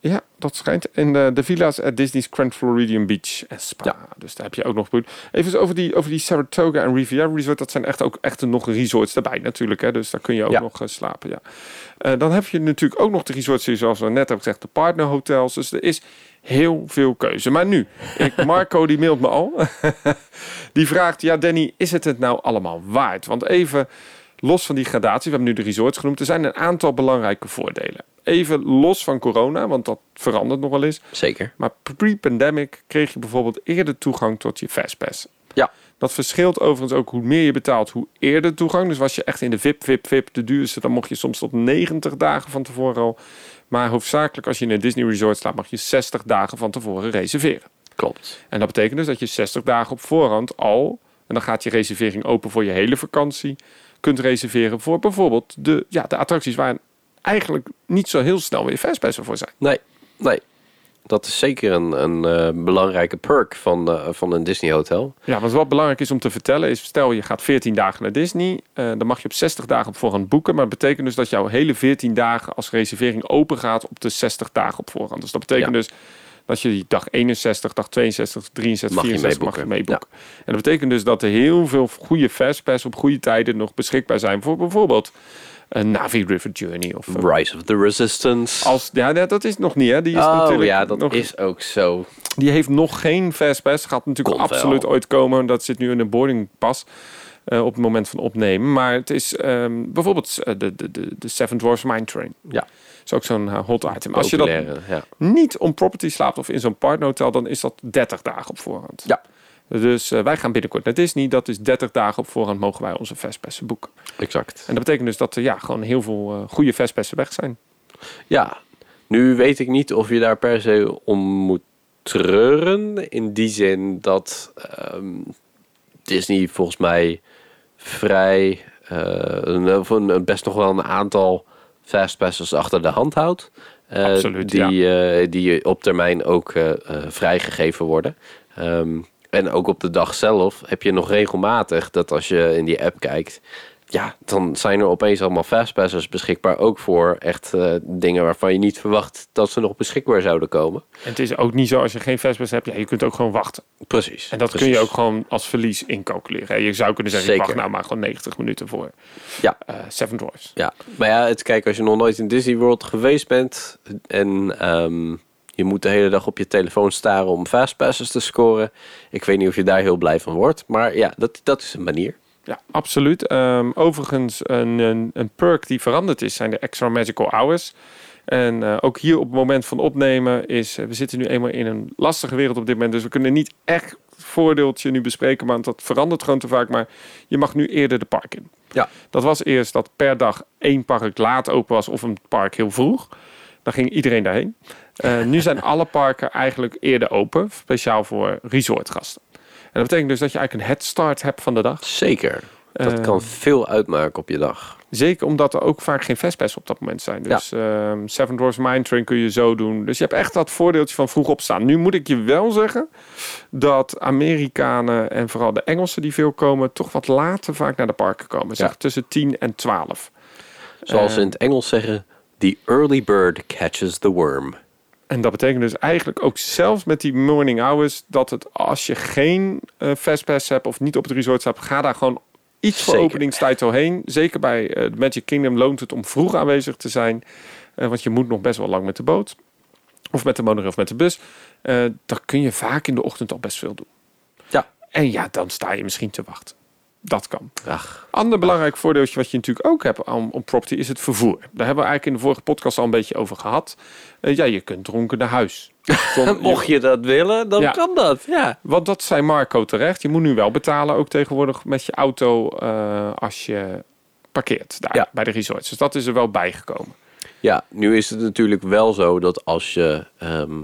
Ja, dat schijnt. En de, de villa's at Disney's Grand Floridian Beach en Spa. Ja. Dus daar heb je ook nog... Even eens over die, over die Saratoga en Riviera Resort. Dat zijn echt ook echt nog resorts daarbij natuurlijk. Hè? Dus daar kun je ook Ja. nog eh, slapen. Ja. Eh, dan heb je natuurlijk ook nog de resorts, zoals we net hebben gezegd, de partnerhotels. Dus er is heel veel keuze. Maar nu, ik, Marco die mailt me al. die vraagt, ja Danny, is het het nou allemaal waard? Want even los van die gradatie, we hebben nu de resorts genoemd. Er zijn een aantal belangrijke voordelen. Even los van corona, want dat verandert nog wel eens. Zeker. Maar pre-pandemic kreeg je bijvoorbeeld eerder toegang tot je Fastpass. Ja. Dat verschilt overigens ook hoe meer je betaalt, hoe eerder toegang. Dus was je echt in de VIP, VIP, VIP, de duurste, dan mocht je soms tot 90 dagen van tevoren al. Maar hoofdzakelijk als je in een Disney Resort slaat, mag je 60 dagen van tevoren reserveren. Klopt. En dat betekent dus dat je 60 dagen op voorhand al, en dan gaat je reservering open voor je hele vakantie, kunt reserveren voor bijvoorbeeld de, ja, de attracties waar eigenlijk niet zo heel snel weer Fastpassen voor zijn. Nee, nee. Dat is zeker een, een eh, belangrijke perk van, eh, van een Disney hotel. Ja, want wat belangrijk is om te vertellen is, stel je gaat 14 dagen naar Disney, eh, dan mag je op 60 dagen op voorhand boeken. Maar dat betekent dus dat jouw hele 14 dagen als reservering open gaat op de 60 dagen op voorhand. Dus dat betekent Ja. dus dat je die dag 61, dag 62, 63, Mag je 64 mag je meeboeken. En dat betekent dus dat er heel veel goede fastpass op goede tijden nog beschikbaar zijn voor bijvoorbeeld een Navi River Journey. Of, eh, Rise of the Resistance. als, ja, dat is nog niet hè. Die is oh natuurlijk ja, dat nog, is ook zo. die heeft nog geen fastpass. Gaat natuurlijk Komt wel. absoluut ooit komen. Dat zit nu in een boardingpas eh op het moment van opnemen. Maar het is ehm, bijvoorbeeld eh, de, de, de, de Seven Dwarfs Mine Train. Ja. is ook zo'n eh, hot item. Als je dat ja. niet on property slaapt of in zo'n partnerhotel, dan is dat 30 dagen op voorhand. Ja. Dus wij gaan binnenkort naar Disney. Dat is 30 dagen op voorhand mogen wij onze fastpassen boeken. exact. En dat betekent dus dat er ja, gewoon heel veel goede fastpassen weg zijn. Ja, nu weet ik niet of je daar per se om moet treuren. In die zin dat ehm, Disney volgens mij vrij eh, een, best nog wel een aantal fastpassers achter de hand houdt. Eh, Absoluut, die, eh, die op termijn ook vrijgegeven worden. Ehm, en ook op de dag zelf heb je nog regelmatig dat als je in die app kijkt, ja, dan zijn er opeens allemaal fastpassers beschikbaar. Ook voor echt eh, dingen waarvan je niet verwacht dat ze nog beschikbaar zouden komen. En het is ook niet zo als je geen fastpass hebt, ja, je kunt ook gewoon wachten. Precies. En dat kun je ook gewoon als verlies incalculeren. Je zou kunnen zeggen, ik wacht nou maar gewoon 90 minuten voor Ja. eh, Seven Dwarfs. Ja, maar ja, het, kijk, als je nog nooit in Disney World geweest bent en ehm, je moet de hele dag op je telefoon staren om fastpasses te scoren. Ik weet niet of je daar heel blij van wordt, maar ja, dat, dat is een manier. Ja, absoluut. Ehm, overigens, een, een, een perk die veranderd is, zijn de extra magical hours. En eh, ook hier op het moment van opnemen is, eh, we zitten nu eenmaal in een lastige wereld op dit moment, dus we kunnen niet echt voordeeltje nu bespreken, want dat verandert gewoon te vaak. Maar je mag nu eerder de park in. Ja. Dat was eerst dat per dag één park laat open was of een park heel vroeg. Dan ging iedereen daarheen. Eh, nu zijn alle parken eigenlijk eerder open, speciaal voor resortgasten. En dat betekent dus dat je eigenlijk een head start hebt van de dag. Zeker. Dat Eh, kan veel uitmaken op je dag. Zeker omdat er ook vaak geen fastpass op dat moment zijn. Dus ehm, Seven Dwarfs Mine Train kun je zo doen. Dus je hebt echt dat voordeeltje van vroeg opstaan. Nu moet ik je wel zeggen dat Amerikanen en vooral de Engelsen die veel komen... toch wat later vaak naar de parken komen. Zeg Ja. tussen 10 en 12. Zoals ze Eh, in het Engels zeggen, the early bird catches the worm. En dat betekent dus eigenlijk ook zelfs met die morning hours... dat het als je geen eh, fastpass hebt of niet op het resort staat... ga daar gewoon iets voor openingstijd doorheen. Zeker bij de Magic Kingdom loont het om vroeg aanwezig te zijn. Eh, want je moet nog best wel lang met de boot. Of met de monorail of met de bus. Dan kun je vaak in de ochtend al best veel doen. Ja. En ja, dan sta je misschien te wachten. Dat kan. Ach, Ander belangrijk voordeeltje wat je natuurlijk ook hebt om, om property is het vervoer. Daar hebben we eigenlijk in de vorige podcast al een beetje over gehad. Eh, ja, je kunt dronken naar huis. Zonder- mocht je dat willen, dan Ja. kan dat. Ja. Want dat zei Marco terecht. Je moet nu wel betalen, ook tegenwoordig met je auto, eh, als je parkeert daar Ja. bij de resorts. Dus dat is er wel bijgekomen. Ja, nu is het natuurlijk wel zo dat als je ehm,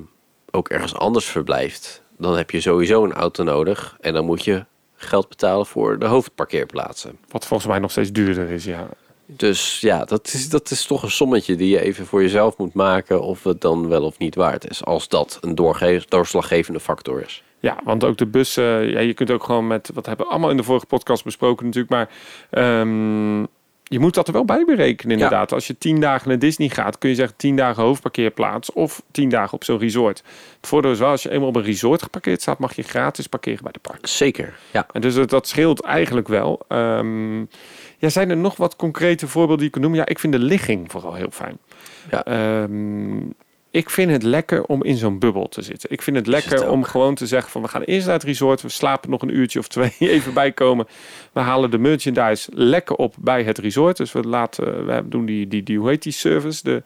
ook ergens anders verblijft, dan heb je sowieso een auto nodig. En dan moet je geld betalen voor de hoofdparkeerplaatsen. Wat volgens mij nog steeds duurder is, ja. Dus ja, dat is, dat is toch een sommetje die je even voor jezelf moet maken of het dan wel of niet waard is. Als dat een doorslaggevende factor is. Ja, want ook de bussen, ja, je kunt ook gewoon met, wat hebben we allemaal in de vorige podcast besproken natuurlijk, maar ehm, je moet dat er wel bij berekenen inderdaad. Als je tien dagen naar Disney gaat, kun je zeggen tien dagen hoofdparkeerplaats of tien dagen op zo'n resort. Het voordeel is wel, als je eenmaal op een resort geparkeerd staat, mag je gratis parkeren bij de park. Zeker, ja. En dus dat, dat scheelt eigenlijk wel. Ehm, ja, zijn er nog wat concrete voorbeelden die je kunt noemen? Ja, ik vind de ligging vooral heel fijn. Ja. Ehm, ik vind het lekker om in zo'n bubbel te zitten. Ik vind het het lekker om gewoon te zeggen van we gaan eerst naar het resort, we slapen nog een uurtje of twee, even bijkomen. We halen de merchandise lekker op bij het resort. Dus we laten, we doen die, die, die hoe heet die service, de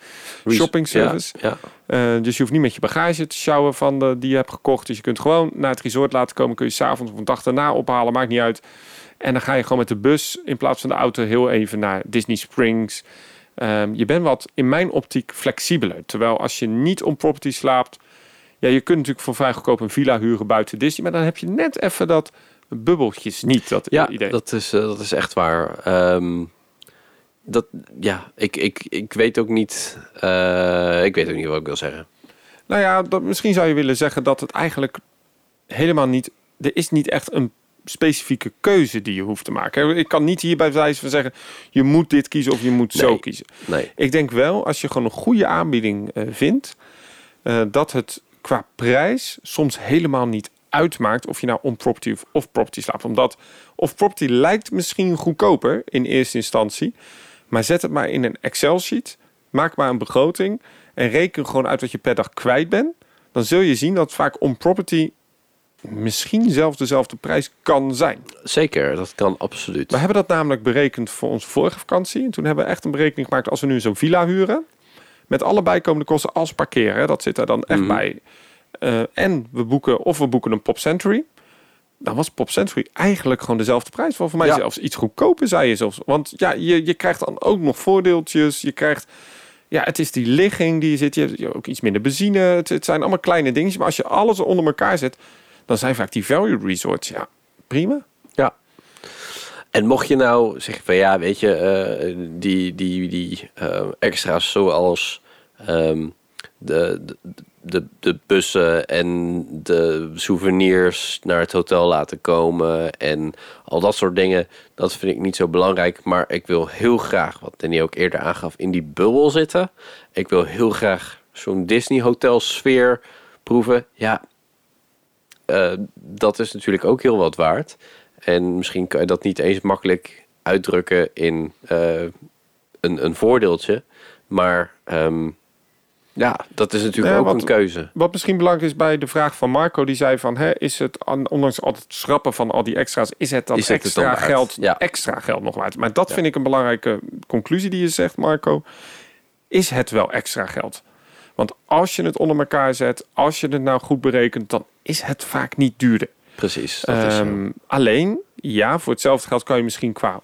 shopping service. Ja, ja. Eh, dus je hoeft niet met je bagage te sjouwen van de, die je hebt gekocht. Dus je kunt gewoon naar het resort laten komen. Kun je s'avonds of een dag daarna ophalen, maakt niet uit. En dan ga je gewoon met de bus in plaats van de auto heel even naar Disney Springs. Ehm, je bent wat in mijn optiek flexibeler. Terwijl als je niet on property slaapt, ja, je kunt natuurlijk voor vrij goedkoop een villa huren buiten Disney, maar dan heb je net even dat bubbeltjes niet. Dat Ja, idee. dat is, eh, dat is echt waar. Ehm, dat, ja, ik, ik, ik weet ook niet. eh, ik weet ook niet wat ik wil zeggen. Nou ja, dat, misschien zou je willen zeggen dat het eigenlijk helemaal niet. Er is niet echt een specifieke keuze die je hoeft te maken. Ik kan niet hier bij wijze van zeggen: je moet dit kiezen of je moet zo kiezen. Nee, Ik denk wel, als je gewoon een goede aanbieding eh, vindt, eh, dat het qua prijs soms helemaal niet uitmaakt of je nou on-property of off-property slaapt. Omdat off-property lijkt misschien goedkoper in eerste instantie, maar zet het maar in een Excel-sheet, maak maar een begroting en reken gewoon uit wat je per dag kwijt bent. Dan zul je zien dat vaak on-property misschien zelfs dezelfde prijs kan zijn. zeker. Dat kan absoluut. We hebben dat namelijk berekend voor onze vorige vakantie. En toen hebben we echt een berekening gemaakt als we nu zo'n villa huren. Met alle bijkomende kosten als parkeren. Dat zit er dan echt Mhm. bij. Eh, en we boeken, of we boeken een Pop Century. Dan was Pop Century eigenlijk gewoon dezelfde prijs. Voor, mij Ja. zelfs iets goedkoper, zei je zelfs. Want ja, je, je krijgt dan ook nog voordeeltjes. Je krijgt... Ja, het is die ligging die je zit. Je hebt je hebt ook iets minder benzine. Het, het zijn allemaal kleine dingetjes. Maar als je alles onder elkaar zet... dan zijn vaak die value resorts, ja, prima. Ja. En mocht je nou zeggen van ja, weet je, eh, die, die, die eh, extra's zoals ehm, de, de, de, bussen en de souvenirs naar het hotel laten komen en al dat soort dingen, dat vind ik niet zo belangrijk. Maar ik wil heel graag, wat Danny ook eerder aangaf, in die bubbel zitten. Ik wil heel graag zo'n Disney hotel sfeer proeven. Ja, eh, dat is natuurlijk ook heel wat waard. En misschien kan je dat niet eens makkelijk uitdrukken in eh, een, een voordeeltje. Maar ehm, ja, dat is natuurlijk Ja, ook wat- een keuze. Wat misschien belangrijk is bij de vraag van Marco, die zei van, hè, is het, aan- ondanks al het schrappen van al die extra's, is het dan Is het het extra dan geld, Ja. extra geld nog waard? Maar dat Ja. vind ik een belangrijke conclusie die je zegt, Marco. Is het wel extra geld? Want als je het onder elkaar zet, als je het nou goed berekent, dan is het vaak niet duurder. Precies. Dat is, Ehm, alleen, ja, voor hetzelfde geld kan je misschien qua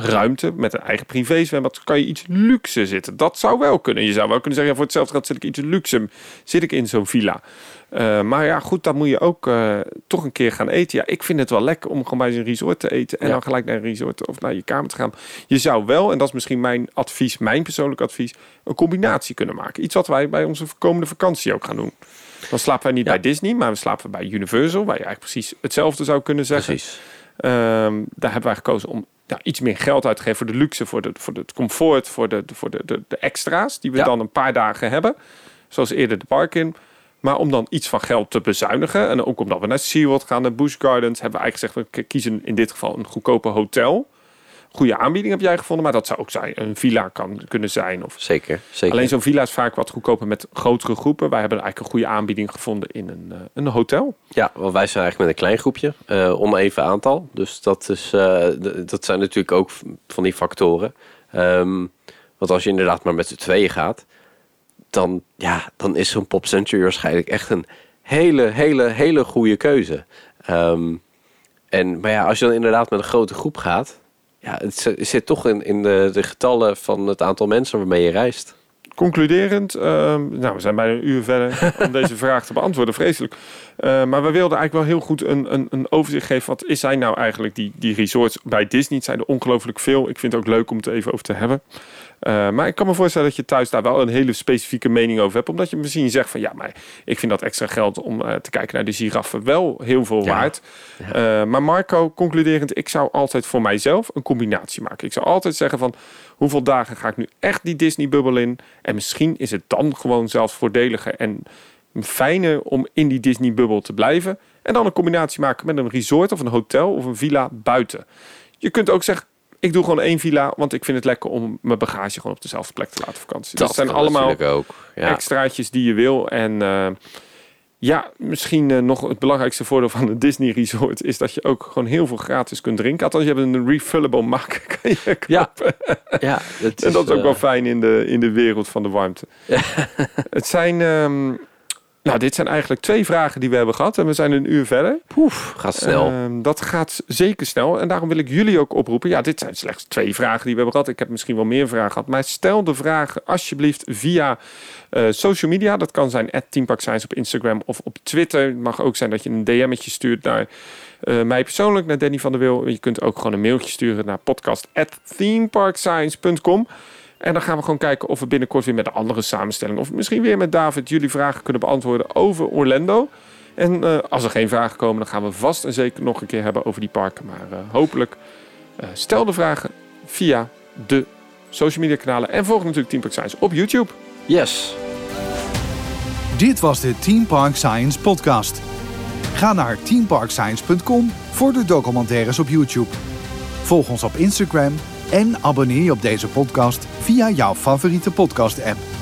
ruimte met een eigen privézwembad kan je iets luxe zitten. Dat zou wel kunnen. Je zou wel kunnen zeggen, ja, voor hetzelfde geld zit ik iets luxe, zit ik in zo'n villa. Eh, maar ja, goed, dan moet je ook eh, toch een keer gaan eten. Ja, ik vind het wel lekker om gewoon bij zo'n resort te eten en Ja. dan gelijk naar een resort of naar je kamer te gaan. Je zou wel, en dat is misschien mijn advies, mijn persoonlijk advies, een combinatie kunnen maken. Iets wat wij bij onze komende vakantie ook gaan doen. Dan slapen wij niet Ja. bij Disney, maar we slapen bij Universal, waar je eigenlijk precies hetzelfde zou kunnen zeggen. Precies. Ehm, daar hebben wij gekozen om ja, iets meer geld uit te geven voor de luxe, voor, de, voor het comfort, voor, de, voor de, de, de extra's die we Ja. dan een paar dagen hebben. Zoals eerder de park in. Maar om dan iets van geld te bezuinigen. En ook omdat we naar SeaWorld gaan, naar Busch Gardens. Hebben we eigenlijk gezegd, we kiezen in dit geval een goedkope hotel. Goede aanbieding heb jij gevonden. Maar dat zou ook zijn, een villa kan kunnen zijn. Of Zeker. Zeker. Alleen zo'n villa is vaak wat goedkoper met grotere groepen. Wij hebben eigenlijk een goede aanbieding gevonden in een, eh, een hotel. Ja, want wij zijn eigenlijk met een klein groepje, eh oneven aantal. Dus dat, is, eh, dat zijn natuurlijk ook van die factoren. Ehm, want als je inderdaad maar met z'n tweeën gaat, dan, ja, dan is zo'n Pop Century waarschijnlijk echt een hele, hele, hele goede keuze. Ehm, en, maar ja, als je dan inderdaad met een grote groep gaat, ja, het zi- zit toch in, in de, de getallen van het aantal mensen waarmee je reist. concluderend, ehm, nou, we zijn bijna een uur verder om deze vraag te beantwoorden, vreselijk. Uh, maar we wilden eigenlijk wel heel goed een, een, een, overzicht geven. Wat is zijn nou eigenlijk die, die resorts bij Disney? Het zijn er ongelooflijk veel. Ik vind het ook leuk om het even over te hebben. Uh, maar ik kan me voorstellen dat je thuis daar wel een hele specifieke mening over hebt. Omdat je misschien zegt van ja, maar ik vind dat extra geld om uh, te kijken naar de giraffen wel heel veel ja. waard. Ja. maar Marco, concluderend, ik zou altijd voor mijzelf een combinatie maken. Ik zou altijd zeggen van hoeveel dagen ga ik nu echt die Disney-bubbel in? En misschien is het dan gewoon zelfs voordeliger en fijner om in die Disney-bubbel te blijven. En dan een combinatie maken met een resort of een hotel of een villa buiten. Je kunt ook zeggen, ik doe gewoon één villa, want ik vind het lekker om mijn bagage gewoon op dezelfde plek te laten vakantie. Dat, dat zijn allemaal ook. Ja. extraatjes die je wil. En uh, ja, misschien uh, nog het belangrijkste voordeel van een Disney Resort is dat je ook gewoon heel veel gratis kunt drinken. Althans, je hebt een refillable mak kan je. Ja, ja dat is, en dat is ook uh, wel fijn in de, in de wereld van de warmte. het zijn... Um, nou, dit zijn eigenlijk twee vragen die we hebben gehad. En we zijn een uur verder. Poef, gaat snel. Uh, dat gaat zeker snel. En daarom wil ik jullie ook oproepen. Ja, dit zijn slechts twee vragen die we hebben gehad. Ik heb misschien wel meer vragen gehad. Maar stel de vragen alsjeblieft via uh, social media. Dat kan zijn @teamparkscience op Instagram of op Twitter. Het mag ook zijn dat je een DM'tje stuurt naar uh, mij persoonlijk, naar Danny van der Wil. Je kunt ook gewoon een mailtje sturen naar podcast@themeparkscience.com. En dan gaan we gewoon kijken of we binnenkort weer met een andere samenstelling... of misschien weer met David jullie vragen kunnen beantwoorden over Orlando. En uh, als er geen vragen komen, dan gaan we vast en zeker nog een keer hebben over die parken. Maar uh, hopelijk uh, stel de vragen via de social media kanalen. En volg natuurlijk Team Park Science op YouTube. Yes. Dit was de Team Park Science podcast. Ga naar teamparkscience.com voor de documentaires op YouTube. Volg ons op Instagram en abonneer je op deze podcast via jouw favoriete podcast-app.